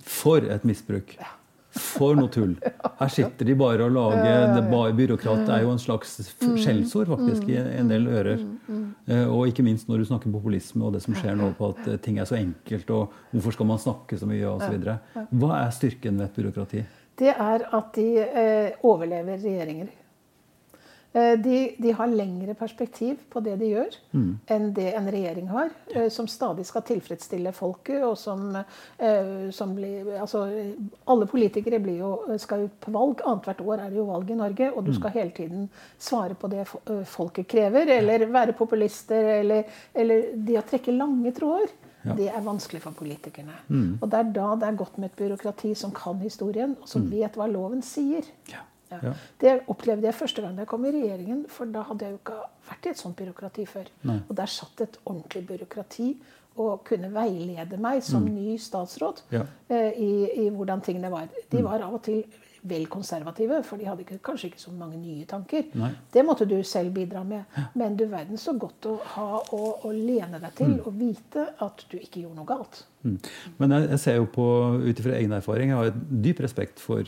For et misbruk! For noe tull! Her sitter de bare og lager det bare Byråkrat er jo en slags f- skjellsord faktisk i en del ører. Eh, Og ikke minst når du snakker populisme og det som skjer nå på at eh, ting er så enkelt, og hvorfor skal man snakke så mye osv. Hva er styrken ved et byråkrati? Det er at de eh, overlever regjeringer. Eh, de, de har lengre perspektiv på det de gjør, enn det en regjering har. Eh, som stadig skal tilfredsstille folket, og som, eh, som blir Altså, alle politikere blir jo, skal jo på valg. Annethvert år er det jo valg i Norge, og du skal hele tiden svare på det folket krever, eller være populister, eller, eller det å trekke lange tråder. Ja. Det er vanskelig for politikerne. Og det er da det er godt med et byråkrati som kan historien, og som vet hva loven sier. Ja. Ja. Det opplevde jeg første gang jeg kom i regjeringen, for da hadde jeg jo ikke vært i et sånt byråkrati før. Nei. Og der satt et ordentlig byråkrati og kunne veilede meg som ny statsråd Ja. eh, i, i hvordan tingene var. De var av og til vel konservative, for de hadde ikke, kanskje ikke så mange nye tanker. Nei. Det måtte du selv bidra med. Men du verden så godt å ha å, å lene deg til og vite at du ikke gjorde noe galt. Mm. Men jeg, jeg ser jo på, ut ifra egen erfaring, jeg har dyp respekt for,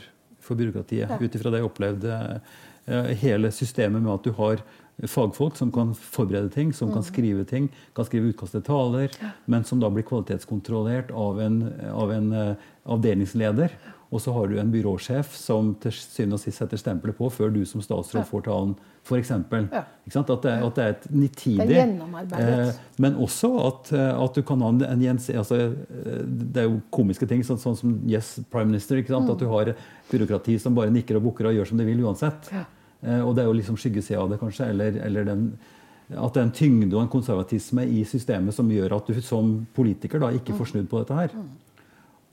for byråkratiet. Ja. Ut ifra det jeg opplevde eh, hele systemet med at du har fagfolk som kan forberede ting, som Mm. kan skrive ting, kan skrive utkast til taler, men som da blir kvalitetskontrollert av en, av en eh, avdelingsleder. Og så har du en byråsjef som til syvende og sist setter stempelet på før du som statsråd Ja. får talen, f.eks. Ja. At, det- at det er et nitidig eh, men også at, eh, at du kan ha en, en gjens, altså, eh, Det er jo komiske ting, sånn, sånn som Yes, Prime Minister. Ikke sant? At du har byråkrati som bare nikker og bukker og gjør som de vil uansett. Eh, og det er jo liksom skyggesida av det, kanskje. Eller, eller den, at det er en tyngde og en konservatisme i systemet som gjør at du som politiker da ikke får snudd på dette her.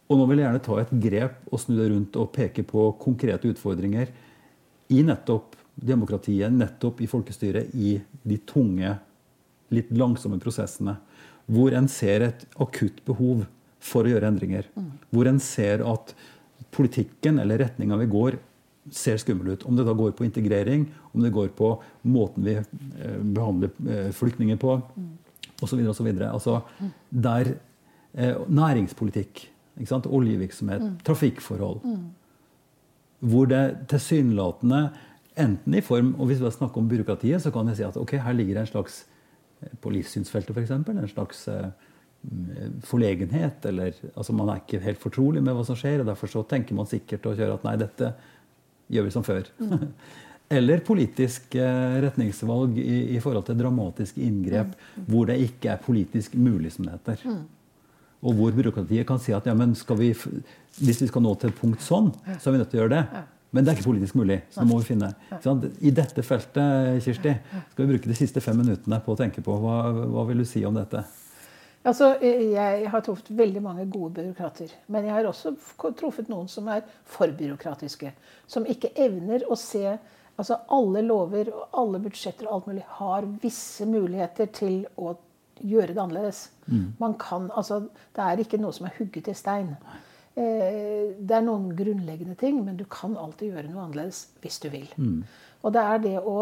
Og nå vil jeg gjerne ta et grep og snu det rundt og peke på konkrete utfordringer i nettopp demokratiet, nettopp i folkestyret, i de tunge, litt langsomme prosessene. Hvor en ser et akutt behov for å gjøre endringer. Hvor en ser at politikken eller retninga vi går, ser skummel ut. Om det da går på integrering, om det går på måten vi eh, behandler eh, flyktninger på, osv. osv. Altså, der eh, næringspolitikk, ikke sant? oljevirksomhet, trafikkforhold Hvor det tilsynelatende, enten i form og Hvis vi snakker om byråkratiet, så kan jeg si at ok, her ligger det en slags eh, På livssynsfeltet, f.eks. En slags eh, mm, forlegenhet. Eller altså man er ikke helt fortrolig med hva som skjer, og derfor så tenker man sikkert å kjøre at nei, dette gjør vi som før. Eller politisk eh, retningsvalg i, i forhold til dramatiske inngrep hvor det ikke er politisk mulig, som det heter. Og hvor byråkratiet kan si at ja, men skal vi, hvis vi skal nå til et punkt sånn, så er vi nødt til å gjøre det. Men det er ikke politisk mulig. så må vi finne. Sånn, I dette feltet Kirsti, skal vi bruke de siste fem minuttene på å tenke på. Hva, hva vil du si om dette? Altså, Jeg har truffet veldig mange gode byråkrater. Men jeg har også truffet noen som er for byråkratiske. Som ikke evner å se altså Alle lover og alle budsjetter og alt mulig har visse muligheter til å gjøre det annerledes. Man kan, altså, Det er ikke noe som er hugget i stein. Eh, det er noen grunnleggende ting, men du kan alltid gjøre noe annerledes hvis du vil. Og det er det å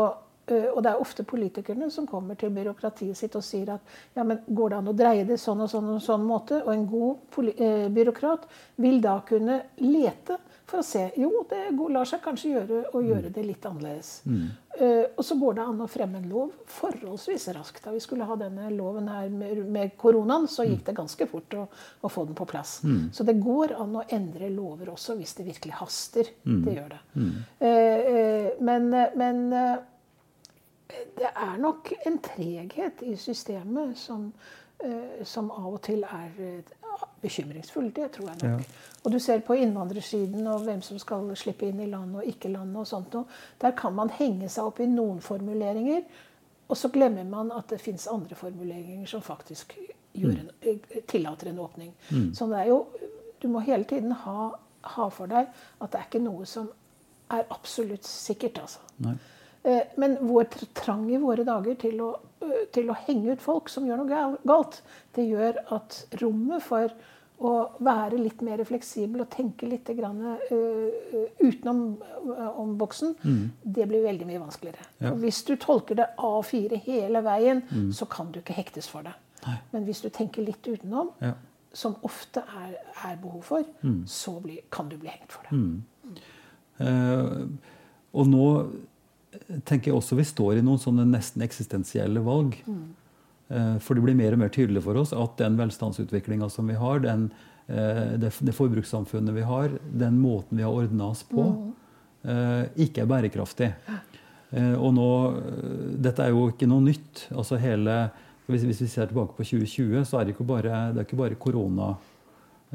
eh, og det er ofte politikerne som kommer til byråkratiet sitt og sier at ja, men går det an å dreie det sånn og sånn og sånn måte? Og en god eh, byråkrat vil da kunne lete for å se jo, det går- lar seg kanskje gjøre å gjøre det litt annerledes. Eh, og så går det an å fremme en lov forholdsvis raskt. Da vi skulle ha denne loven her med, med koronaen, så gikk det ganske fort å, å få den på plass. Så det går an å endre lover også hvis det virkelig haster. Det gjør det. Uh, men men det er nok en treghet i systemet som, som av og til er eh, bekymringsfull. Det tror jeg nok. Og du ser på innvandrersiden og hvem som skal slippe inn i landet og ikke landet. og sånt. noe. Der kan man henge seg opp i noen formuleringer, og så glemmer man at det fins andre formuleringer som faktisk en, eh, tillater en åpning. Så det er jo, du må hele tiden ha, ha for deg at det er ikke noe som er absolutt sikkert. altså. Nei. Eh, Men vår trang i våre dager til å, til å henge ut folk som gjør noe galt, det gjør at rommet for å være litt mer fleksibel og tenke litt grann, ø, utenom uh, om boksen, det blir veldig mye vanskeligere. Ja. Hvis du tolker det A4 hele veien, så kan du ikke hektes for det. Men hvis du tenker litt utenom, Ja. som ofte er, er behov for, så bli, kan du bli hengt for Mm. det. Eh, og nå tenker jeg også vi står i noen sånne nesten eksistensielle valg. Eh, for det blir mer og mer tydelig for oss at den velstandsutviklinga som vi har, den, eh, det, det forbrukssamfunnet vi har, den måten vi har ordna oss på, eh, ikke er bærekraftig. Og nå, Dette er jo ikke noe nytt. altså hele, hvis, vi ser tilbake på 2020, så er det ikke bare, det er ikke bare korona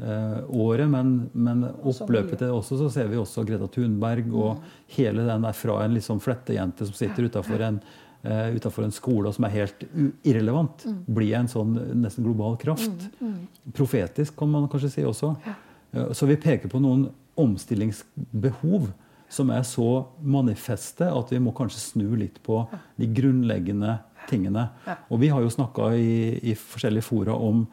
året, men, men oppløpet til det også, så ser vi også Greta Thunberg og hele den der fra en liksom flettejente som sitter utafor en, uh, en skole og som er helt irrelevant, blir en sånn nesten global kraft. Profetisk, kan man kanskje si også. Eh, Så vi peker på noen omstillingsbehov som er så manifeste at vi må kanskje snu litt på de grunnleggende tingene. Og vi har jo snakka i, i forskjellige fora om,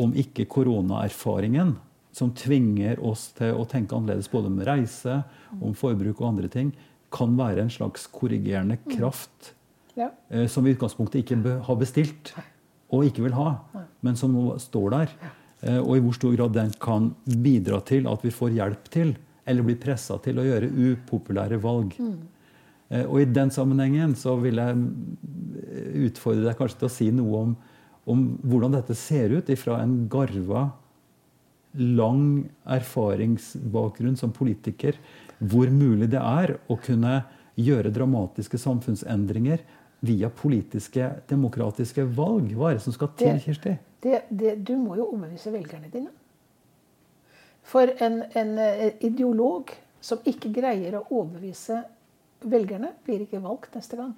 om ikke koronaerfaringen som tvinger oss til å tenke annerledes både om reise, om forbruk og andre ting, kan være en slags korrigerende kraft Ja. eh, som vi i utgangspunktet ikke har bestilt og ikke vil ha, men som nå står der. Eh, og i hvor stor grad den kan bidra til at vi får hjelp til, eller blir pressa til å gjøre upopulære valg. Eh, og i den sammenhengen så vil jeg mm, utfordre deg kanskje til å si noe om, om hvordan dette ser ut ifra en garva, lang erfaringsbakgrunn som politiker. Hvor mulig det er å kunne gjøre dramatiske samfunnsendringer via politiske, demokratiske valg. Hva er det som skal til, Det- Kirsti? Det, det, du må jo overbevise velgerne dine. For en, en eh, ideolog som ikke greier å overbevise velgerne, blir ikke valgt neste gang.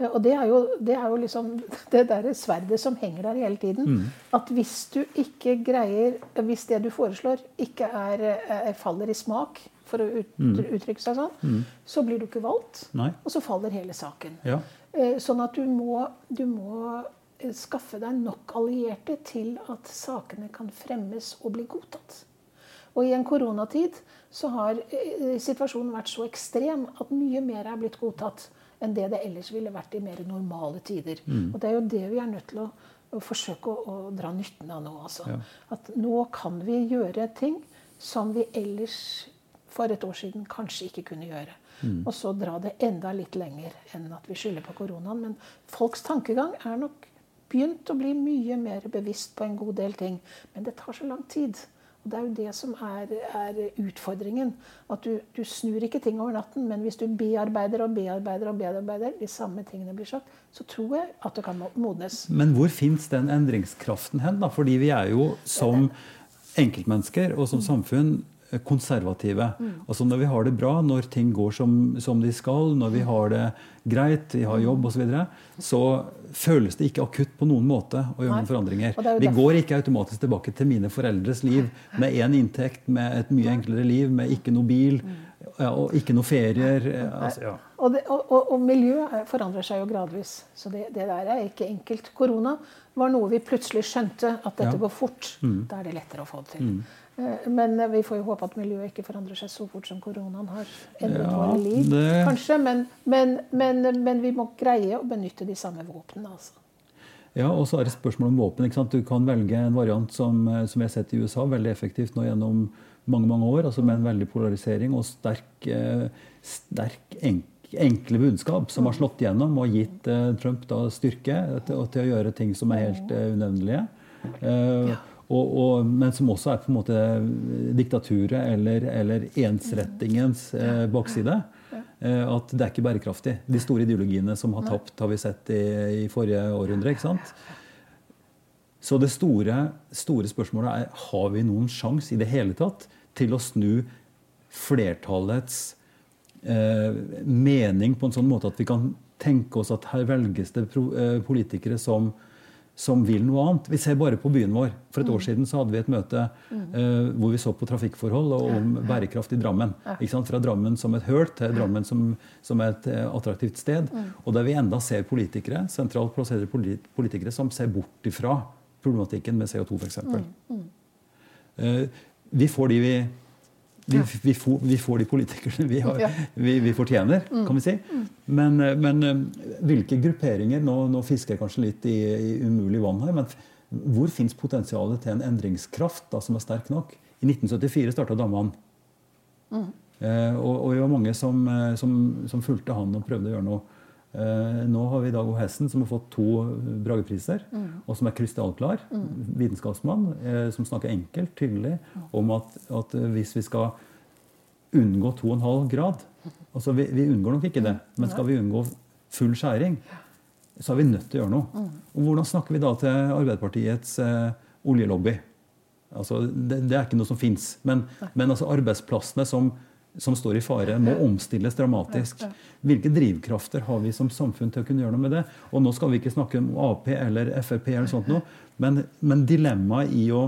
Eh, Og det er jo, det er jo liksom det der sverdet som henger der hele tiden. At hvis du ikke greier Hvis det du foreslår, ikke er, er, faller i smak, for å ut, uttrykke seg sånn, så blir du ikke valgt. Nei? Og så faller hele saken. Ja. Eh, Sånn at du må, du må eh, skaffe deg nok allierte til at sakene kan fremmes og bli godtatt. Og i en koronatid så har eh, situasjonen vært så ekstrem at mye mer er blitt godtatt enn det det ellers ville vært i mer normale tider. Og det er jo det vi er nødt til å, å forsøke å, å dra nytten av nå. Altså. Ja. At nå kan vi gjøre ting som vi ellers for et år siden kanskje ikke kunne gjøre. Og så dra det enda litt lenger enn at vi skylder på koronaen. Men folks tankegang er nok begynt å bli mye mer bevisst på en god del ting. Men det tar så lang tid. Og det er jo det som er, er utfordringen. At du, du snur ikke ting over natten, men hvis du bearbeider og bearbeider og bearbeider, de samme tingene blir sagt, så tror jeg at det kan modnes. Men hvor fins den endringskraften hen? da? Fordi vi er jo som enkeltmennesker og som samfunn konservative. Altså Når vi har det bra, når ting går som, som de skal, når vi har det greit, vi har jobb osv., så, videre, så føles det ikke akutt på noen måte å gjøre Nei. noen forandringer. Er Vi går ikke automatisk tilbake til mine foreldres liv med én inntekt, med et mye enklere liv, med ikke noe bil ja, og ikke noe ferier. eh, Altså, ja. Og, det, og, og, og miljøet er- forandrer seg jo gradvis. Så det, det der er ikke enkelt. Korona var noe vi plutselig skjønte at dette Ja. går fort. Da er det lettere å få det til. Eh, Men eh, vi får jo håpe at miljøet ikke forandrer seg så fort som koronaen har endret Ja, våre liv. det- Kanskje, men, men, men, men vi må greie å benytte de samme våpnene. Altså. Ja, og så er det spørsmål om våpen. ikke sant? Du kan velge en variant som, eh, som vi har sett i USA, veldig effektivt nå gjennom mange mange år, altså med en veldig polarisering og sterk, eh, sterk enk, enkle budskap som har slått gjennom og gitt eh, Trump da styrke til, til å gjøre ting som er helt eh, unevnelige. Eh, og, og, men som også er på en måte diktaturet eller, eller ensrettingens eh, bakside. Eh, at det er ikke bærekraftig. De store ideologiene som har tapt, har vi sett i, i forrige århundre. ikke sant? Så det store, store spørsmålet er har vi noen sjanse i det hele tatt til å snu flertallets eh, mening på en sånn måte at vi kan tenke oss at her velges det eh, politikere som, som vil noe annet. Vi ser bare på byen vår. For et år siden så hadde vi et møte eh, hvor vi så på trafikkforhold og om bærekraft i Drammen. Ikke sant? Fra Drammen som et høl til Drammen som, som et eh, attraktivt sted. Og der vi enda ser politikere, sentralt plasserte politikere som ser bort ifra problematikken med CO2 f.eks. Eh, vi får de vi vi, vi, får, vi får de politikerne vi, har, vi, vi fortjener, kan vi si. Men, eh, men eh, hvilke grupperinger Nå, nå fisker jeg kanskje litt i, i umulig vann her, men hvor fins potensialet til en endringskraft da, som er sterk nok? I 1974 starta Damman. Eh, og, og vi var mange som, eh, som, som fulgte han og prøvde å gjøre noe. Eh, nå har vi Dag O. Hessen, som har fått to Bragepriser, og som er krystallklar. Vitenskapsmann eh, som snakker enkelt, tydelig om at, at eh, hvis vi skal unngå 2,5 grad altså vi, vi unngår nok ikke det, men skal vi unngå full skjæring, så er vi nødt til å gjøre noe. Og hvordan snakker vi da til Arbeiderpartiets eh, oljelobby? Altså, det, det er ikke noe som fins. Men, men altså arbeidsplassene som, som står i fare, må omstilles dramatisk. Hvilke drivkrafter har vi som samfunn til å kunne gjøre noe med det? Og nå skal vi ikke snakke om Ap eller Frp, eller sånt noe, men, men dilemmaet i å,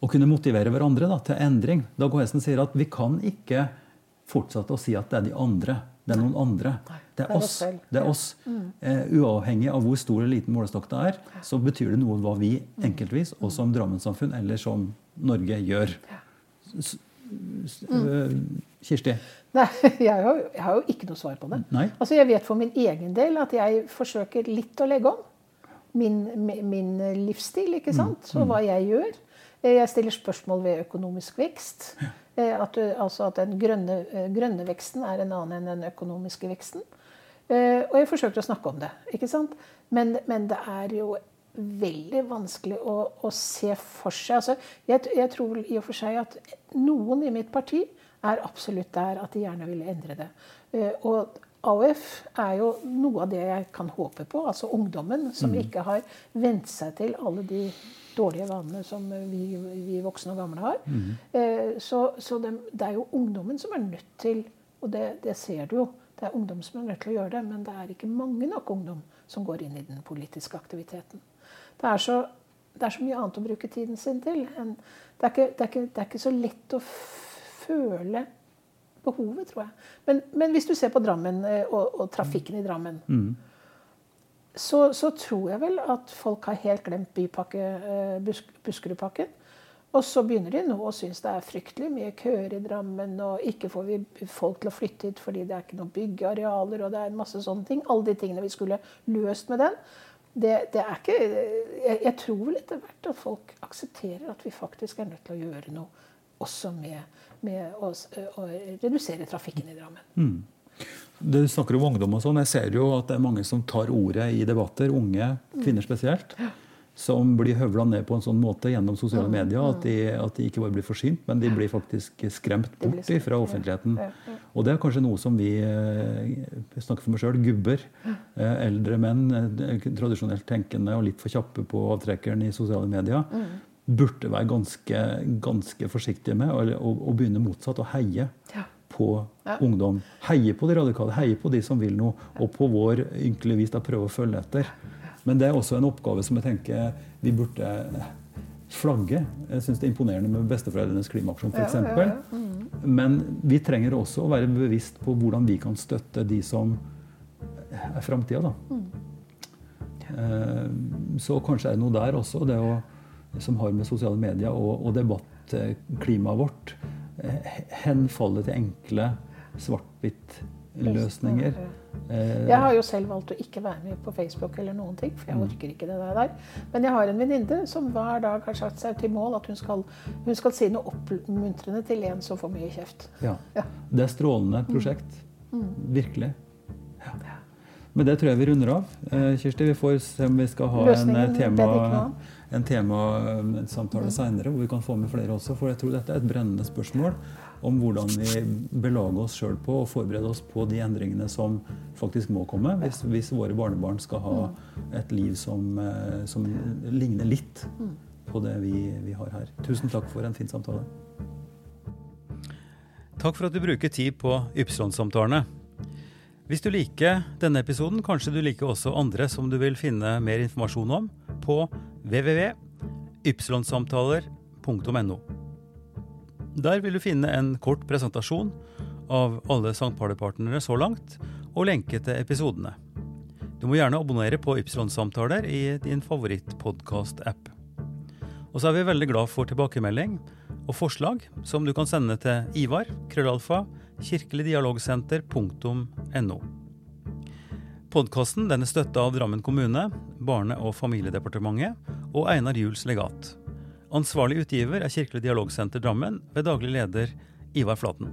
å kunne motivere hverandre da, til endring. Dag Hessen sier at vi kan ikke fortsette å si at det er de andre. Det er noen andre. Det er oss. Det er oss. Uh, uavhengig av hvor stor eller liten målestokk det er, så betyr det noe hva vi enkeltvis, og som Drammen-samfunn, eller som Norge, gjør. S- øh, Kirsti? Nei, jeg har, jeg har jo ikke noe svar på det. Nei? Altså Jeg vet for min egen del at jeg forsøker litt å legge om min, min livsstil, ikke Mm, sant? Og hva jeg gjør. Eh, Jeg stiller spørsmål ved økonomisk vekst. Eh, At, du, altså at den grønne, eh, grønne veksten er en annen enn den økonomiske veksten. Eh, Og jeg forsøker å snakke om det. ikke sant? Men, men det er jo veldig vanskelig å, å se for seg altså, jeg, jeg tror i og for seg at noen i mitt parti er absolutt der at de gjerne ville endre det. Eh, Og AUF er jo noe av det jeg kan håpe på. Altså ungdommen som ikke har vent seg til alle de dårlige vanene som vi, vi voksne og gamle har. Mm. Så, så det, det er jo ungdommen som er nødt til Og det, det ser du jo. Det er ungdom som er nødt til å gjøre det, men det er ikke mange nok ungdom som går inn i den politiske aktiviteten. Det er så, det er så mye annet å bruke tiden sin til. Det er ikke, det er ikke, det er ikke så lett å føle behovet, tror jeg. Men, men hvis du ser på Drammen eh, og, og trafikken i Drammen, så, så tror jeg vel at folk har helt glemt bypakke, eh, Busk, Buskerudpakken. Og så begynner de nå å synes det er fryktelig mye køer i Drammen, og ikke får vi folk til å flytte hit fordi det er ikke noen byggearealer, og det er en masse sånne ting. Alle de tingene vi skulle løst med den. Det, det er ikke jeg, jeg tror vel etter hvert at folk aksepterer at vi faktisk er nødt til å gjøre noe også med, med å, å redusere trafikken i Drammen. Du snakker om ungdom og sånn. Jeg ser jo at det er mange som tar ordet i debatter, unge kvinner spesielt, som blir høvla ned på en sånn måte gjennom sosiale medier at de, at de ikke bare blir forsynt, men de blir faktisk skremt bort skremt, fra offentligheten. Ja, ja. Og det er kanskje noe som vi eh, snakker for meg sjøl, gubber, eh, eldre menn, eh, tradisjonelt tenkende og litt for kjappe på avtrekkeren i sosiale medier, burde være ganske, ganske forsiktige med, å begynne motsatt, å heie Ja. på Ja. ungdom. Heie på de radikale, heie på de som vil noe, og på vår ynkelige vis da prøve å følge etter. Men det er også en oppgave som jeg tenker vi burde flagge. Jeg syns det er imponerende med besteforeldrenes klimaaksjon Ja, ja, ja, mm. Men vi trenger også å være bevisst på hvordan vi kan støtte de som er framtida, da. Mm. Så kanskje er det noe der også, det å, som har med sosiale medier og, og debattklimaet vårt henfallet henfalle til enkle svart-hvitt-løsninger. Eh, Jeg har jo selv valgt å ikke være med på Facebook eller noen ting, for jeg orker ikke det der. Men jeg har en venninne som hver dag har satt seg til mål at hun skal, hun skal si noe oppmuntrende til en som får mye kjeft. Ja. Det er strålende prosjekt. Virkelig. Ja. Men det tror jeg vi runder av. Eh, Kirsti, vi får se om vi skal ha en eh, Løsningen tema, en temasamtale seinere, hvor vi kan få med flere også. For jeg tror dette er et brennende spørsmål om hvordan vi belager oss sjøl på og forbereder oss på de endringene som faktisk må komme, hvis, hvis våre barnebarn skal ha et liv som, eh, som ligner litt på det vi, vi har her. Tusen takk for en fin samtale. Takk for at du bruker tid på Ypsilon-samtalene. Hvis du liker denne episoden, kanskje du liker også andre som du vil finne mer informasjon om på www.ypsilonsamtaler.no. Der vil du finne en kort presentasjon av alle St. Pauli-partnere så langt, og lenke til episodene. Du må gjerne abonnere på Ypsilon-samtaler i din favorittpodkast-app. Og så er vi veldig glad for tilbakemelding og forslag som du kan sende til Ivar, krøllalfa, kirkeligdialogsenter.no. Podkasten er støtta av Drammen kommune, Barne- og familiedepartementet og Einar Juels legat. Ansvarlig utgiver er Kirkelig dialogsenter Drammen ved daglig leder Ivar Flaten.